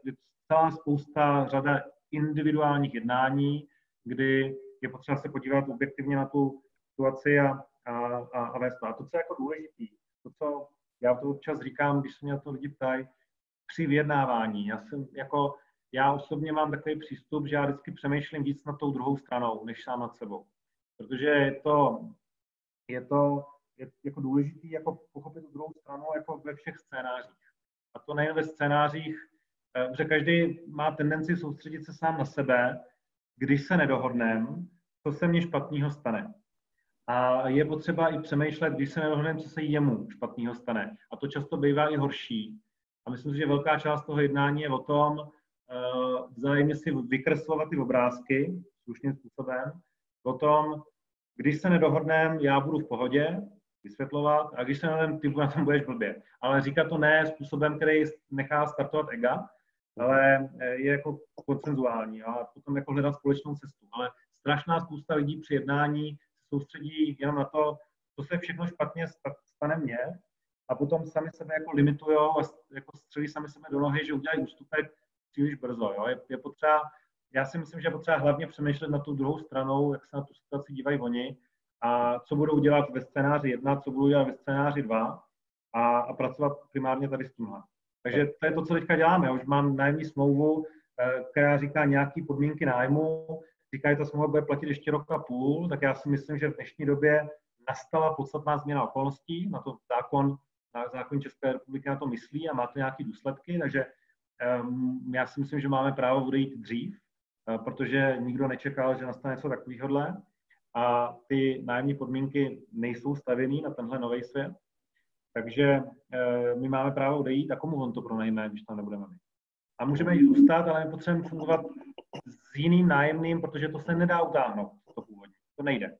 celá spousta, řada individuálních jednání, kdy je potřeba se podívat objektivně na tu situaci a, a, a, a vést to. A to, co je jako důležitý, to, co já to občas říkám, když se mě na to lidi ptají, při vyjednávání. Já jsem jako já osobně mám takový přístup, že já vždycky přemýšlím víc nad tou druhou stranou, než sám nad sebou. Protože je to, je to je jako důležité jako pochopit druhou stranu jako ve všech scénářích. A to nejen ve scénářích, eh, že každý má tendenci soustředit se sám na sebe, když se nedohodneme, co se mně špatného stane. A je potřeba i přemýšlet, když se nedohodneme, co se jemu špatného stane. A to často bývá i horší. A myslím si, že velká část toho jednání je o tom, Eh, vzájemně si vykreslovat ty obrázky slušným způsobem. Potom, když se nedohodneme, já budu v pohodě, vysvětlovat, a když se nedohodneme, ty na tom budeš blbě. Ale říkat to ne způsobem, který nechá startovat ega, ale eh, je jako koncenzuální a potom jako hledat společnou cestu. Ale strašná spousta lidí při jednání se soustředí jenom na to, co se všechno špatně stane mně a potom sami sebe jako limitujou a jako střelí sami sebe do nohy, že udělají ústupek příliš brzo. Jo? Je, je potřeba, já si myslím, že je potřeba hlavně přemýšlet na tu druhou stranou, jak se na tu situaci dívají oni a co budou dělat ve scénáři 1, co budou dělat ve scénáři 2 a, a pracovat primárně tady s tímhle. Takže to je to, co teďka děláme. Už mám nájemní smlouvu, eh, která říká nějaké podmínky nájmu, říká, že ta smlouva bude platit ještě rok a půl, tak já si myslím, že v dnešní době nastala podstatná změna okolností, na to zákon, na zákon České republiky na to myslí a má to nějaké důsledky, takže Ehm, já si myslím, že máme právo odejít dřív, eh, protože nikdo nečekal, že nastane něco takového. a ty nájemní podmínky nejsou stavěný na tenhle nový svět. Takže eh, my máme právo odejít a komu on to pronajme, když tam nebudeme my. A můžeme jít zůstat, ale my potřebujeme fungovat s jiným nájemným, protože to se nedá utáhnout, to původně. To nejde.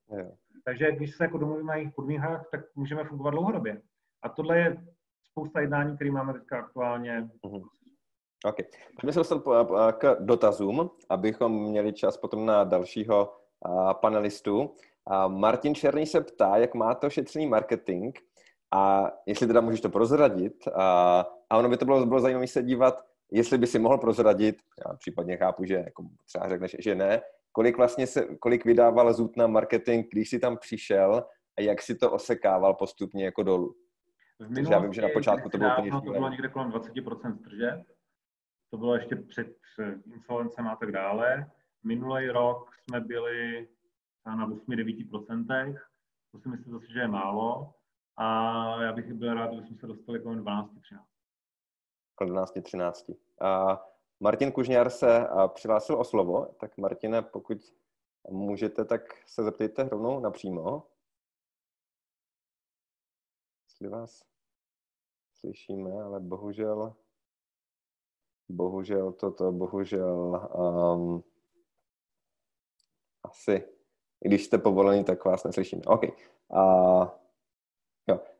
Takže když se jako domluvíme na jejich podmínkách, tak můžeme fungovat dlouhodobě. A tohle je spousta jednání, které máme teďka aktuálně. Mm-hmm. OK. Pojďme se dostat k dotazům, abychom měli čas potom na dalšího panelistu. Martin Černý se ptá, jak má to šetřený marketing a jestli teda můžeš to prozradit. A, a ono by to bylo, bylo zajímavé se dívat, jestli by si mohl prozradit, já případně chápu, že jako třeba řekneš, že ne, kolik vlastně se, kolik vydával Zut na marketing, když jsi tam přišel a jak si to osekával postupně jako dolů. V minulosti, já vím, že na počátku to bylo úplně To bylo někde kolem 20% tržeb. To bylo ještě před insolvencem a tak dále. Minulý rok jsme byli na 8-9%. To si myslím zase, že je málo. A já bych byl rád, kdybychom se dostali kolem 12-13. Kolem 12-13. A Martin Kužňár se přihlásil o slovo. Tak Martine, pokud můžete, tak se zeptejte rovnou napřímo. Jestli vás slyšíme, ale bohužel bohužel toto, bohužel um, asi, když jste povolení, tak vás neslyšíme. OK. Uh.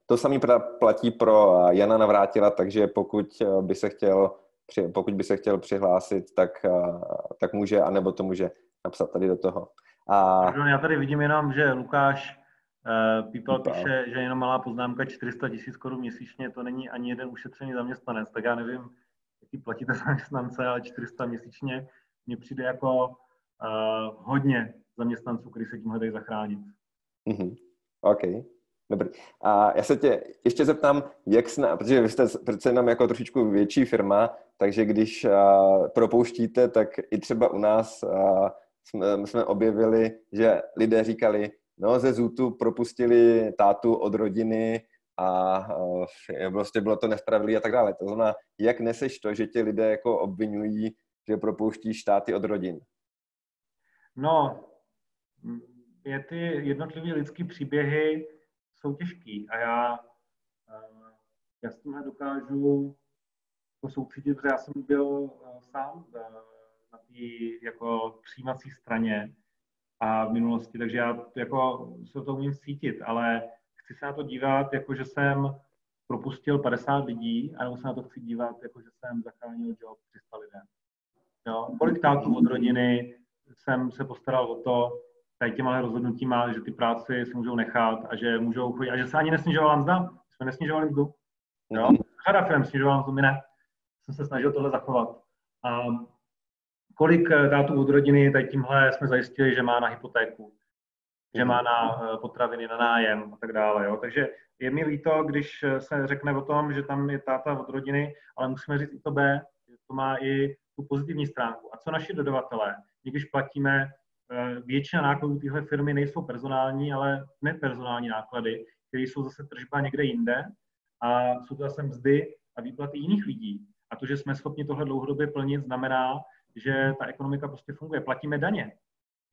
To samé platí pro Jana Navrátila, takže pokud by se chtěl, pokud by se chtěl přihlásit, tak, tak může, anebo to může napsat tady do toho. A... Já tady vidím jenom, že Lukáš People píše, že jenom malá poznámka 400 tisíc korun měsíčně, to není ani jeden ušetřený zaměstnanec, tak já nevím, jaký platíte <laughs> zaměstnance, ale 400 měsíčně mně přijde jako uh, hodně zaměstnanců, kteří se tímhle dají zachránit. Mm-hmm. OK, dobrý. A já se tě ještě zeptám, jak sna, protože vy jste přece jenom jako trošičku větší firma, takže když uh, propouštíte, tak i třeba u nás jsme, jsme objevili, že lidé říkali, no ze Zutu propustili tátu od rodiny a prostě bylo to nespravedlivé a tak dále. To znamená, jak neseš to, že tě lidé jako obvinují, že propouští státy od rodin? No, je ty jednotlivé lidské příběhy jsou těžký a já, eh, já s tímhle dokážu jako soucítit, protože já jsem byl eh, sám eh, na té jako přijímací straně a v minulosti, takže já jako se to umím cítit, ale chci se na to dívat, jako že jsem propustil 50 lidí, a nebo se na to chci dívat, jako že jsem zachránil job 300 lidem. Jo? Kolik tátů od rodiny jsem se postaral o to, tady těma rozhodnutíma, že ty práci si můžou nechat a že můžou chodit, a že se ani nesnižovala mzda. Jsme nesnižovali mzdu. Jo? Mhm. Řada firm snižovala mzdu, my ne. Jsem se snažil tohle zachovat. A kolik eh, tátů od rodiny tady tímhle jsme zajistili, že má na hypotéku, že má na eh, potraviny, na nájem a tak dále. Jo? Takže je mi líto, když eh, se řekne o tom, že tam je táta od rodiny, ale musíme říct i to B, že to má i tu pozitivní stránku. A co naši dodavatelé? Když platíme Eh, většina nákladů téhle firmy nejsou personální, ale nepersonální náklady, které jsou zase tržba někde jinde a jsou to zase mzdy a výplaty jiných lidí. A to, že jsme schopni tohle dlouhodobě plnit, znamená, že ta ekonomika prostě funguje. Platíme daně.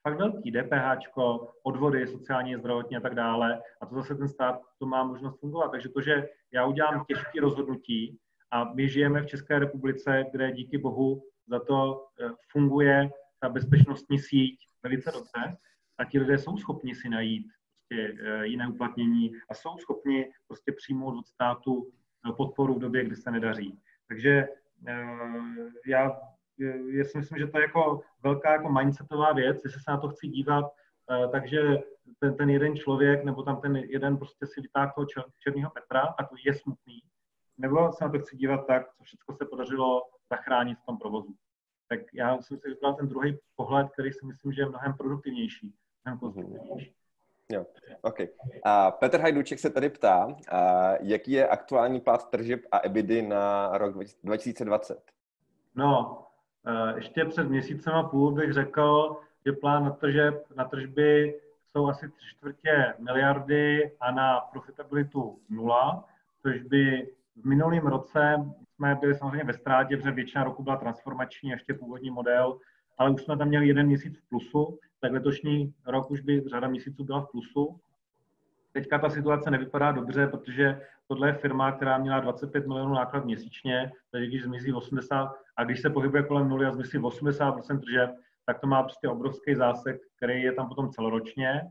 Fakt velký, DPH, odvody, sociální, zdravotní a tak dále. A to zase ten stát to má možnost fungovat. Takže to, že já udělám těžké rozhodnutí a my žijeme v České republice, kde díky bohu za to eh, funguje ta bezpečnostní síť, velice dobře a ti lidé jsou schopni si najít prostě eh, jiné uplatnění a jsou schopni prostě přijmout od státu eh, podporu v době, kdy se nedaří. Takže eh, já, já si myslím, že to je jako velká jako mindsetová věc, jestli se na to chci dívat, takže ten, ten jeden člověk nebo tam ten jeden prostě si vytáhl toho čer, černého Petra, tak to je smutný. Nebo se na to chci dívat tak, co všechno se podařilo zachránit v tom provozu tak já jsem si vybral ten druhý pohled, který si myslím, že je mnohem produktivnější, mnohem konstruktivnější. Jo, OK. A Petr Hajduček se tady ptá, a jaký je aktuální pát tržeb a EBITy na rok 2020? No, e, ještě před měsícem a půl bych řekl, že plán na, tržeb, na tržby jsou asi tři čtvrtě miliardy a na profitabilitu nula, což by v minulém roce jsme byli samozřejmě ve ztrátě, protože většina roku byla transformační, ještě původní model ale už jsme tam měli jeden měsíc v plusu, tak letošní rok už by řada měsíců byla v plusu. Teďka ta situace nevypadá dobře, protože tohle je firma, která měla 25 milionů náklad měsíčně, takže když zmizí 80, a když se pohybuje kolem nuly a zmizí 80% tržeb, tak to má prostě obrovský zásek, který je tam potom celoročně,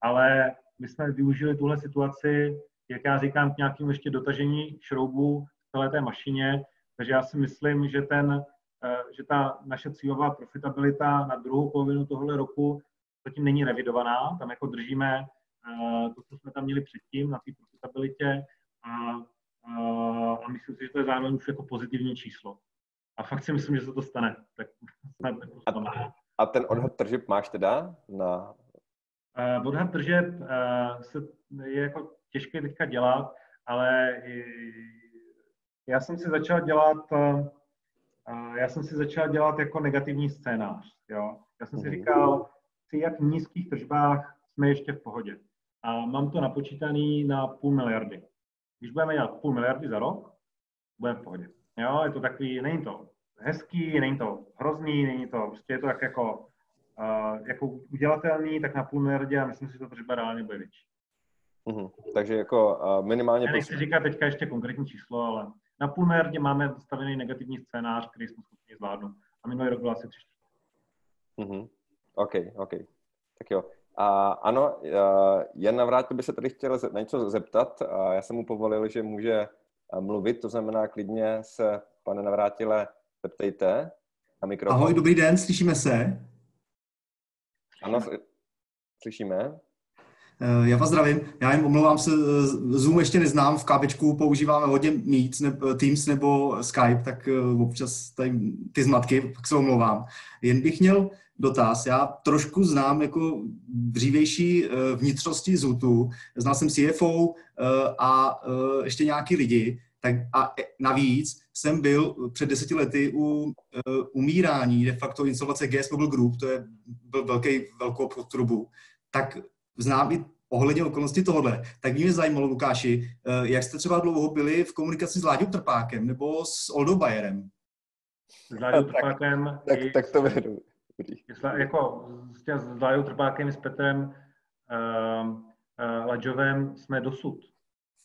ale my jsme využili tuhle situaci, jak já říkám, k nějakým ještě dotažení šroubů v celé té mašině, takže já si myslím, že, ten, eh, že ta naše cílová profitabilita na druhou polovinu tohle roku zatím není revidovaná, tam jako držíme eh, to, co jsme tam měli předtím na té profitabilitě a, a, a myslím si, že to je zároveň už jako pozitivní číslo. A fakt si myslím, že se to stane. Tak a, a ten odhad tržeb máš teda na... Uh, odhad tržeb uh, se, je jako těžké teďka dělat, ale já jsem si začal dělat uh, já jsem si začal dělat jako negativní scénář. Jo? Já jsem si mhm. říkal, při jak nízkých tržbách jsme ještě v pohodě. A mám to napočítaný na půl miliardy. Když budeme dělat půl miliardy za rok, budeme v pohodě. Jo, je to takový, není to hezký, není to hrozný, není to, prostě je to tak jako, uh, jako udělatelný, tak na půl miliardě a myslím si, že to třeba reálně bude větší. Uh-huh. Takže jako uh, minimálně... Já nechci říkat teďka ještě konkrétní číslo, ale na půl miliardě máme stavený negativní scénář, který jsme schopni zvládnout. A minulý rok byl asi tři uh-huh. OK, OK. Tak jo. A ano, Jan Navrátil by se tady chtěl na něco zeptat. A já jsem mu povolil, že může mluvit, to znamená klidně se, pane Navrátile, zeptejte na mikrofon. Ahoj, dobrý den, slyšíme se? Ano, slyšíme. Eh, já vás zdravím. Já jen omlouvám se, eh, Zoom ještě neznám, v kábečku používáme hodně Meet, nebo Teams nebo Skype, tak eh, občas tady ty zmatky, pak se omlouvám. Jen bych měl dotaz. Já trošku znám jako dřívější vnitřnosti Zutu. Znal jsem CFO a ještě nějaký lidi. Tak a navíc jsem byl před deseti lety u umírání de facto insolvace GS Mobile Group, to je byl velký, velkou trubu. Tak znám i ohledně okolnosti tohohle, tak mě zajímalo, Lukáši, eh, jak jste třeba dlouho byli v komunikaci s Láďou Trpákem nebo s Oldou Bayerem? S Láďou Trpákem... Tak, tak, tak to vedu. Jako s, s Láďou Trpákem, s Petrem uh, uh, Laďovem jsme dosud.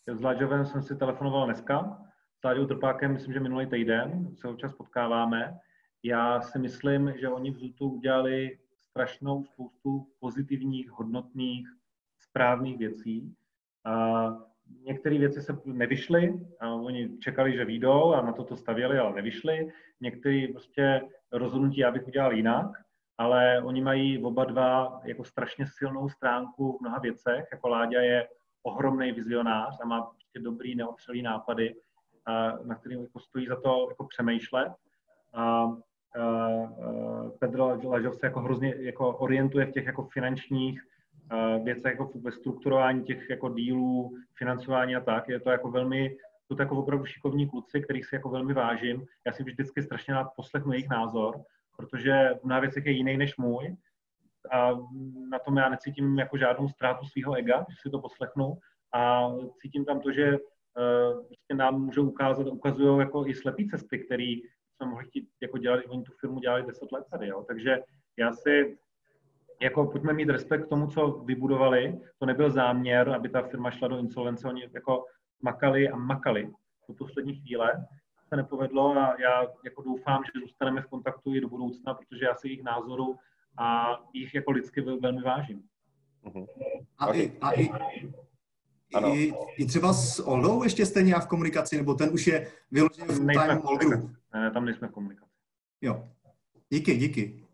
S Laďovem jsem si telefonoval dneska, Láďou Trpákem myslím, že minulý týden se občas potkáváme. Já si myslím, že oni v Zutu udělali strašnou spoustu pozitivních, hodnotných, správných věcí. Některé věci se nevyšly, oni čekali, že výjdou a na to to stavěli, ale nevyšly. Některé prostě rozhodnutí já bych udělal jinak, ale oni mají oba dva jako strašně silnou stránku v mnoha věcech. Jako Láďa je ohromný vizionář a má prostě dobrý, neotřelý nápady, na kterým jako stojí za to jako přemýšlet. A Pedro Lažov se jako hrozně jako orientuje v těch jako finančních věcech, jako ve strukturování těch jako dílů, financování a tak. Je to jako velmi, to jako opravdu šikovní kluci, kterých si jako velmi vážím. Já si vždycky strašně rád poslechnu jejich názor, protože mnoha věcech je jiný než můj a na tom já necítím jako žádnou ztrátu svého ega, když si to poslechnu a cítím tam to, že prostě nám můžou ukázat, ukazují jako i slepý cesty, které jsme mohli chtít jako dělat, oni tu firmu dělali 10 let tady, jo. Takže já si, jako pojďme mít respekt k tomu, co vybudovali. To nebyl záměr, aby ta firma šla do insolvence, oni jako makali a makali do poslední chvíle. Se nepovedlo a já jako doufám, že zůstaneme v kontaktu i do budoucna, protože já si jejich názoru a jich jako lidsky velmi vážím. Uh-huh. A, i, a i, ano. I, I třeba s Oldou ještě jste nějak v komunikaci, nebo ten už je vyložený v time All Group? Ne, tam nejsme v komunikaci. Jo. Díky, díky.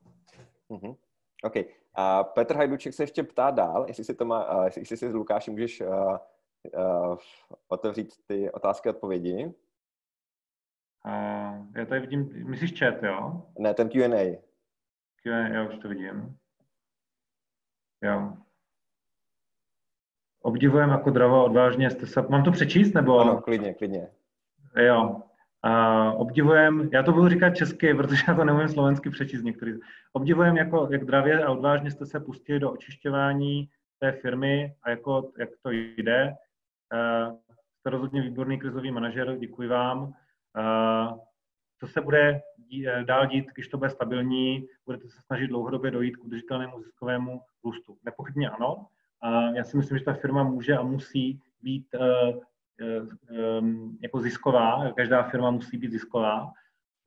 Uh-huh. OK. A Petr Hajduček se ještě ptá dál, jestli si, to má, uh, jestli si s Lukášem můžeš uh, uh, otevřít ty otázky a odpovědi. Uh, já tady vidím, myslíš chat, jo? Ne, ten Q&A. Q&A, já už to vidím. Jo. Obdivujeme jako dravo, odvážně jste se... Mám to přečíst, nebo? Ano, klidně, klidně. Jo. A obdivujem, já to budu říkat česky, protože já to neumím slovensky přečíst některý. Obdivujem, jako, jak dravě a odvážně jste se pustili do očišťování té firmy a jako, jak to jde. Uh, jste rozhodně výborný krizový manažer, děkuji vám. Uh, co se bude dál dít, když to bude stabilní, budete se snažit dlouhodobě dojít k udržitelnému ziskovému růstu. Nepochybně ano. A já si myslím, že ta firma může a musí být uh, uh, jako zisková. Každá firma musí být zisková,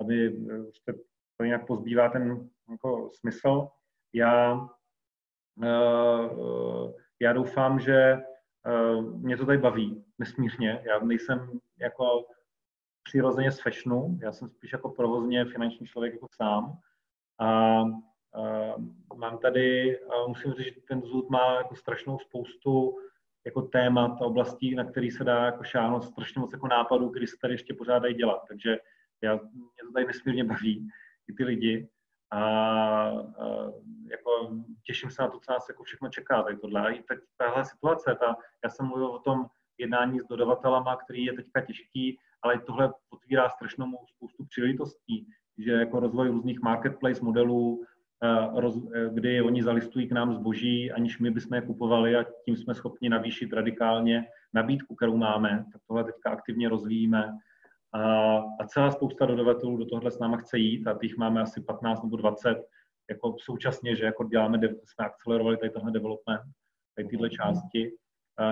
aby prostě to nějak pozbývá ten jako smysl. Já, já doufám, že mě to tady baví nesmírně. Já nejsem jako přirozeně z fashionu, já jsem spíš jako provozně finanční člověk jako sám. A mám tady, musím říct, že ten zůd má jako strašnou spoustu jako témat a oblastí, na který se dá jako šáhnout strašně moc jako nápadů, kdy se tady ještě pořád dají dělat. Takže já, mě to tady nesmírně baví, i ty lidi. A, a jako těším se na to, co nás jako všechno čeká. Tady tohle. A i teď tahle situace, ta, já jsem mluvil o tom jednání s dodavatelama, který je teďka těžký, ale tohle otvírá strašnou spoustu příležitostí, že jako rozvoj různých marketplace modelů, eh, eh, kdy oni zalistují k nám zboží, aniž my bychom je kupovali a tím jsme schopni navýšit radikálně nabídku, kterou máme, tak tohle teďka aktivně rozvíjíme. A, celá spousta dodavatelů do tohle s náma chce jít a těch máme asi 15 nebo 20 jako současně, že jako děláme, jsme akcelerovali tady tenhle development, tady tyhle části.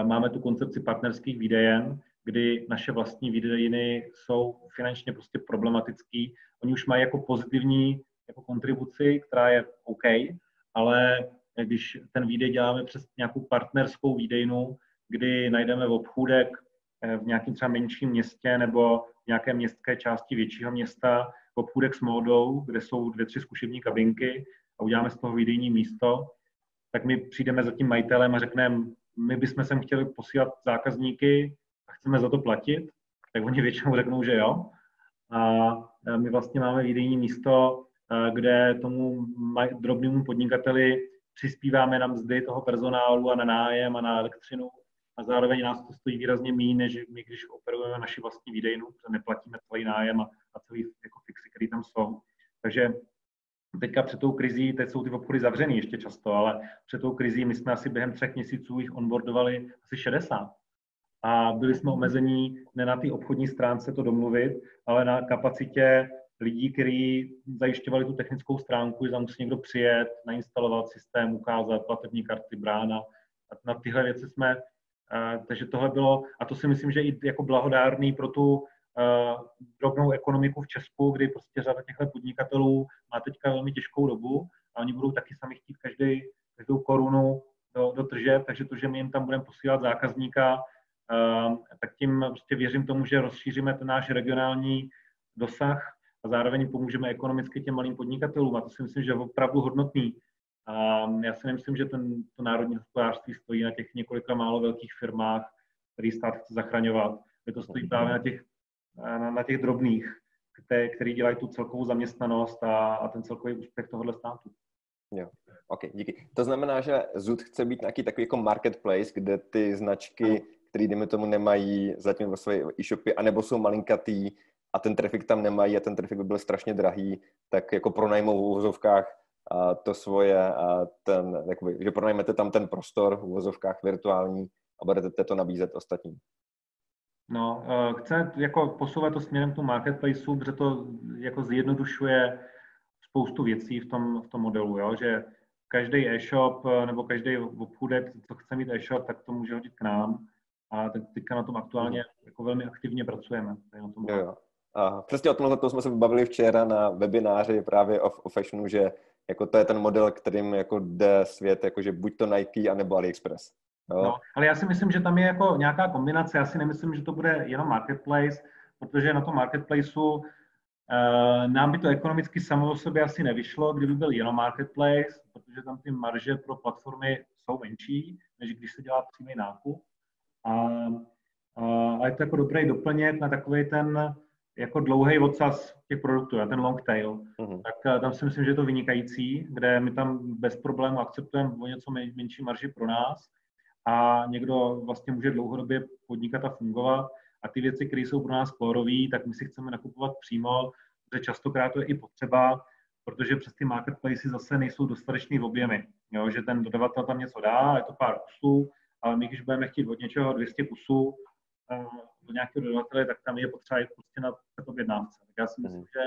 Máme tu koncepci partnerských výdejen, kdy naše vlastní výdejiny jsou finančně prostě problematický. Oni už mají jako pozitivní jako kontribuci, která je OK, ale když ten výdej děláme přes nějakou partnerskou výdejnu, kdy najdeme v obchůdek eh, v nějakém třeba menším městě nebo v nějaké městské části většího města obchůdek s módou, kde jsou dvě, tři zkušební kabinky a uděláme z toho výdejní místo, tak my přijdeme za tím majitelem a řekneme, my bychom sem chtěli posílat zákazníky a chceme za to platit, tak oni většinou řeknou, že jo. A my vlastně máme výdejní místo, kde tomu drobnému podnikateli přispíváme na mzdy toho personálu a na nájem a na elektřinu a zároveň nás to stojí výrazně méně, než my, když operujeme naši vlastní výdejnu, protože neplatíme celý nájem a, a celý jako fixy, které tam jsou. Takže teďka před tou krizí, teď jsou ty obchody zavřený ještě často, ale před tou krizí my jsme asi během třech měsíců jich onboardovali asi 60. A byli jsme omezení ne na té obchodní stránce to domluvit, ale na kapacitě lidí, kteří zajišťovali tu technickou stránku, že tam musí někdo přijet, nainstalovat systém, ukázat platební karty, brána. A na tyhle věci jsme, takže tohle bylo, a to si myslím, že i jako blahodárný pro tu uh, drobnou ekonomiku v Česku, kdy prostě řada těchto podnikatelů má teďka velmi těžkou dobu a oni budou taky sami chtít každý, každou korunu do, do tržeb, takže to, že my jim tam budeme posílat zákazníka, uh, tak tím prostě věřím tomu, že rozšíříme ten náš regionální dosah a zároveň pomůžeme ekonomicky těm malým podnikatelům a to si myslím, že je opravdu hodnotný. A já si nemyslím, že ten, to národní hospodářství stojí na těch několika málo velkých firmách, který stát chce zachraňovat. Je to stojí právě na těch na, na těch drobných, které, který dělají tu celkovou zaměstnanost a, a ten celkový úspěch tohohle státu. Jo, ok, díky. To znamená, že ZUD chce být nějaký takový jako marketplace, kde ty značky, které dejme tomu nemají zatím ve své e-shopy, anebo jsou malinkatý a ten trafik tam nemají a ten trafik by byl strašně drahý, tak jako pronajmou v uvozovkách a to svoje a ten, jakoby, že pronajmete tam ten prostor v uvozovkách virtuální a budete to nabízet ostatním. No, eh, chce jako posouvat to směrem k tomu marketplaceu, protože to jako zjednodušuje spoustu věcí v tom, v tom modelu, jo? že každý e-shop eh, nebo každý obchůdek, co chce mít e-shop, tak to může hodit k nám. A teď, teďka na tom aktuálně jako velmi aktivně pracujeme. Na tom jo, jo. A přesně o tomhle to jsme se bavili včera na webináři právě o, o fashionu, že jako to je ten model, kterým jako jde svět, jakože buď to Nike, anebo AliExpress. Jo. No, ale já si myslím, že tam je jako nějaká kombinace. Já si nemyslím, že to bude jenom marketplace, protože na tom marketplaceu uh, nám by to ekonomicky samo o sobě asi nevyšlo, kdyby byl jenom marketplace, protože tam ty marže pro platformy jsou menší, než když se dělá přímý nákup. A, uh, a je to jako dobrý doplněk na takový ten jako dlouhý odsaz těch produktů, a ten long tail, uh-huh. tak uh, tam si myslím, že je to vynikající, kde my tam bez problému akceptujeme o něco menší marži pro nás, a někdo vlastně může dlouhodobě podnikat a fungovat. A ty věci, které jsou pro nás kórové, tak my si chceme nakupovat přímo, protože častokrát to je i potřeba, protože přes ty marketplace zase nejsou dostatečný v objemy. Jo, že ten dodavatel tam něco dá, je to pár kusů, ale my, když budeme chtít od něčeho 200 kusů od nějakého dodavatele, tak tam je potřeba jít prostě na objednávce. Tak já si myslím, mm. že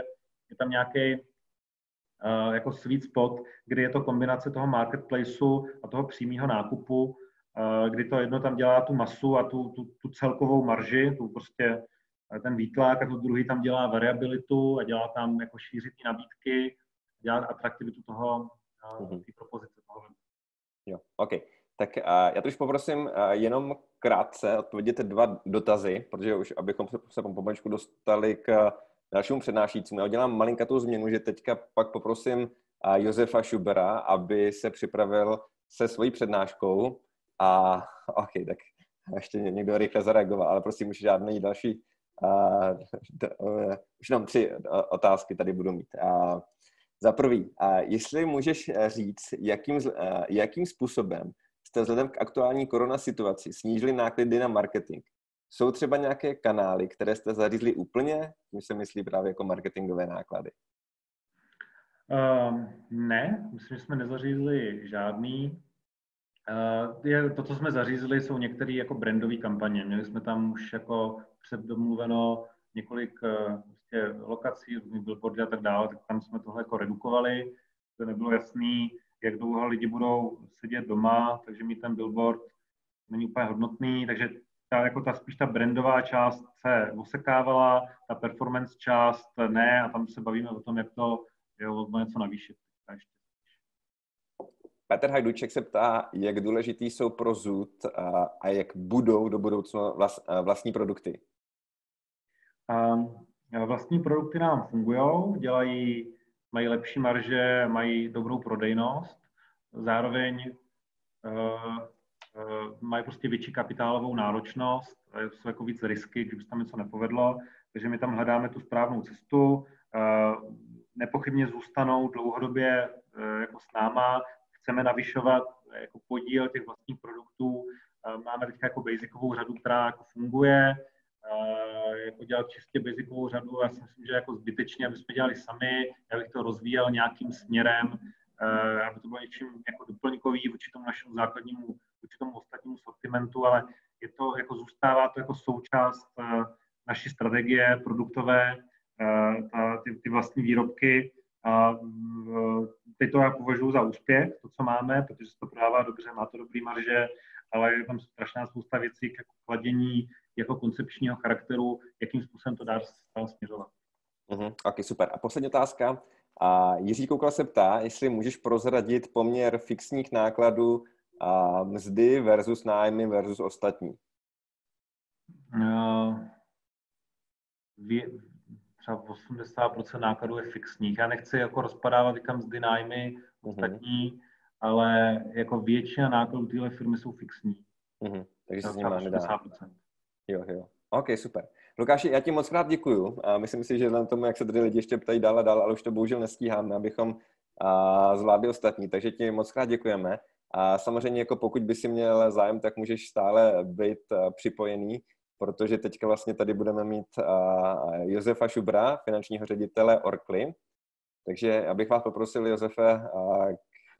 je tam nějaký uh, jako sweet spot, kdy je to kombinace toho marketplaceu a toho přímého nákupu, uh, kdy to jedno tam dělá tu masu a tu, tu, tu celkovou marži, tu prostě ten výtlak a to druhý tam dělá variabilitu a dělá tam jako šířit nabídky, dělá atraktivitu toho, uh, té propozice toho Jo, OK. Tak uh, já to už poprosím uh, jenom krátce odpovědět dva dotazy, protože už abychom se, pomaličku dostali k dalšímu přednášícímu. Já udělám malinkatou změnu, že teďka pak poprosím uh, Josefa Schubera, aby se připravil se svojí přednáškou a OK, tak ještě někdo rychle zareagoval, ale prosím, už žádný další uh, uh, už nám tři otázky tady budu mít. Uh, za prvý, a jestli můžeš říct, jakým, eh, jakým způsobem jste vzhledem k aktuální korona situaci snížili náklady na marketing? Jsou třeba nějaké kanály, které jste zařízli úplně? Tím se myslí právě jako marketingové náklady. Uh, ne, myslím, že jsme nezařízli žádný. Uh, je, to, co jsme zařízli, jsou některé jako brandové kampaně. Měli jsme tam už jako předdomluveno několik uh, prostě lokací, billboardy a tak dále, tak tam jsme tohle jako redukovali. To nebylo jasný, jak dlouho lidi budou sedět doma, takže mít ten billboard není úplně hodnotný, takže ta, jako ta spíš ta brandová část se osekávala, ta performance část ne a tam se bavíme o tom, jak to je o něco navýšit. Ještě. Petr Hajduček se ptá, jak důležitý jsou pro ZUD a, a jak budou do budoucna vlast, vlastní produkty. Um, Vlastní produkty nám fungují, dělají, mají lepší marže, mají dobrou prodejnost, zároveň uh, uh, mají prostě větší kapitálovou náročnost, jsou jako víc risky, když by se tam něco nepovedlo, takže my tam hledáme tu správnou cestu, uh, nepochybně zůstanou dlouhodobě uh, jako s náma, chceme navyšovat jako podíl těch vlastních produktů, máme teď jako basicovou řadu, která jako funguje, jako dělat čistě basicovou řadu. Já si myslím, že jako zbytečně, aby jsme dělali sami, já bych to rozvíjel nějakým směrem, aby to bylo něčím jako doplňkový vůči tomu našemu základnímu, vůči tomu ostatnímu sortimentu, ale je to, jako zůstává to jako součást naší strategie produktové, ta, ty, ty vlastní výrobky. A teď to já považuji za úspěch, to, co máme, protože se to prodává dobře, má to dobrý marže, ale je tam strašná spousta věcí k jako kladění jako koncepčního charakteru, jakým způsobem to dá směřovat. Uh-huh. Ok, super. A poslední otázka. A Jiří Koukal se ptá, jestli můžeš prozradit poměr fixních nákladů a mzdy versus nájmy versus ostatní. Uh, vě, třeba 80% nákladů je fixních. Já nechci jako rozpadávat kam mzdy, nájmy, uh-huh. ostatní, ale jako většina nákladů téhle firmy jsou fixní. Uh-huh. Takže se s nedá. Jo, jo. OK, super. Lukáši, já ti moc krát děkuju. A myslím si, že vzhledem tomu, jak se tady lidi ještě ptají dál a dál, ale už to bohužel nestíháme, abychom a, zvládli ostatní. Takže ti moc krát děkujeme. A samozřejmě, jako pokud by si měl zájem, tak můžeš stále být připojený, protože teďka vlastně tady budeme mít Josefa Šubra, finančního ředitele Orkly. Takže abych vás poprosil, Josefe. A...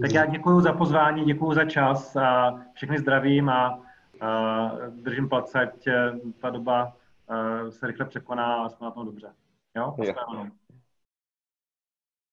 Tak já děkuji za pozvání, děkuji za čas a všechny zdravím a držím palce, ať eh, ta doba eh, se rychle překoná a jsme na tom dobře. Jo? jo.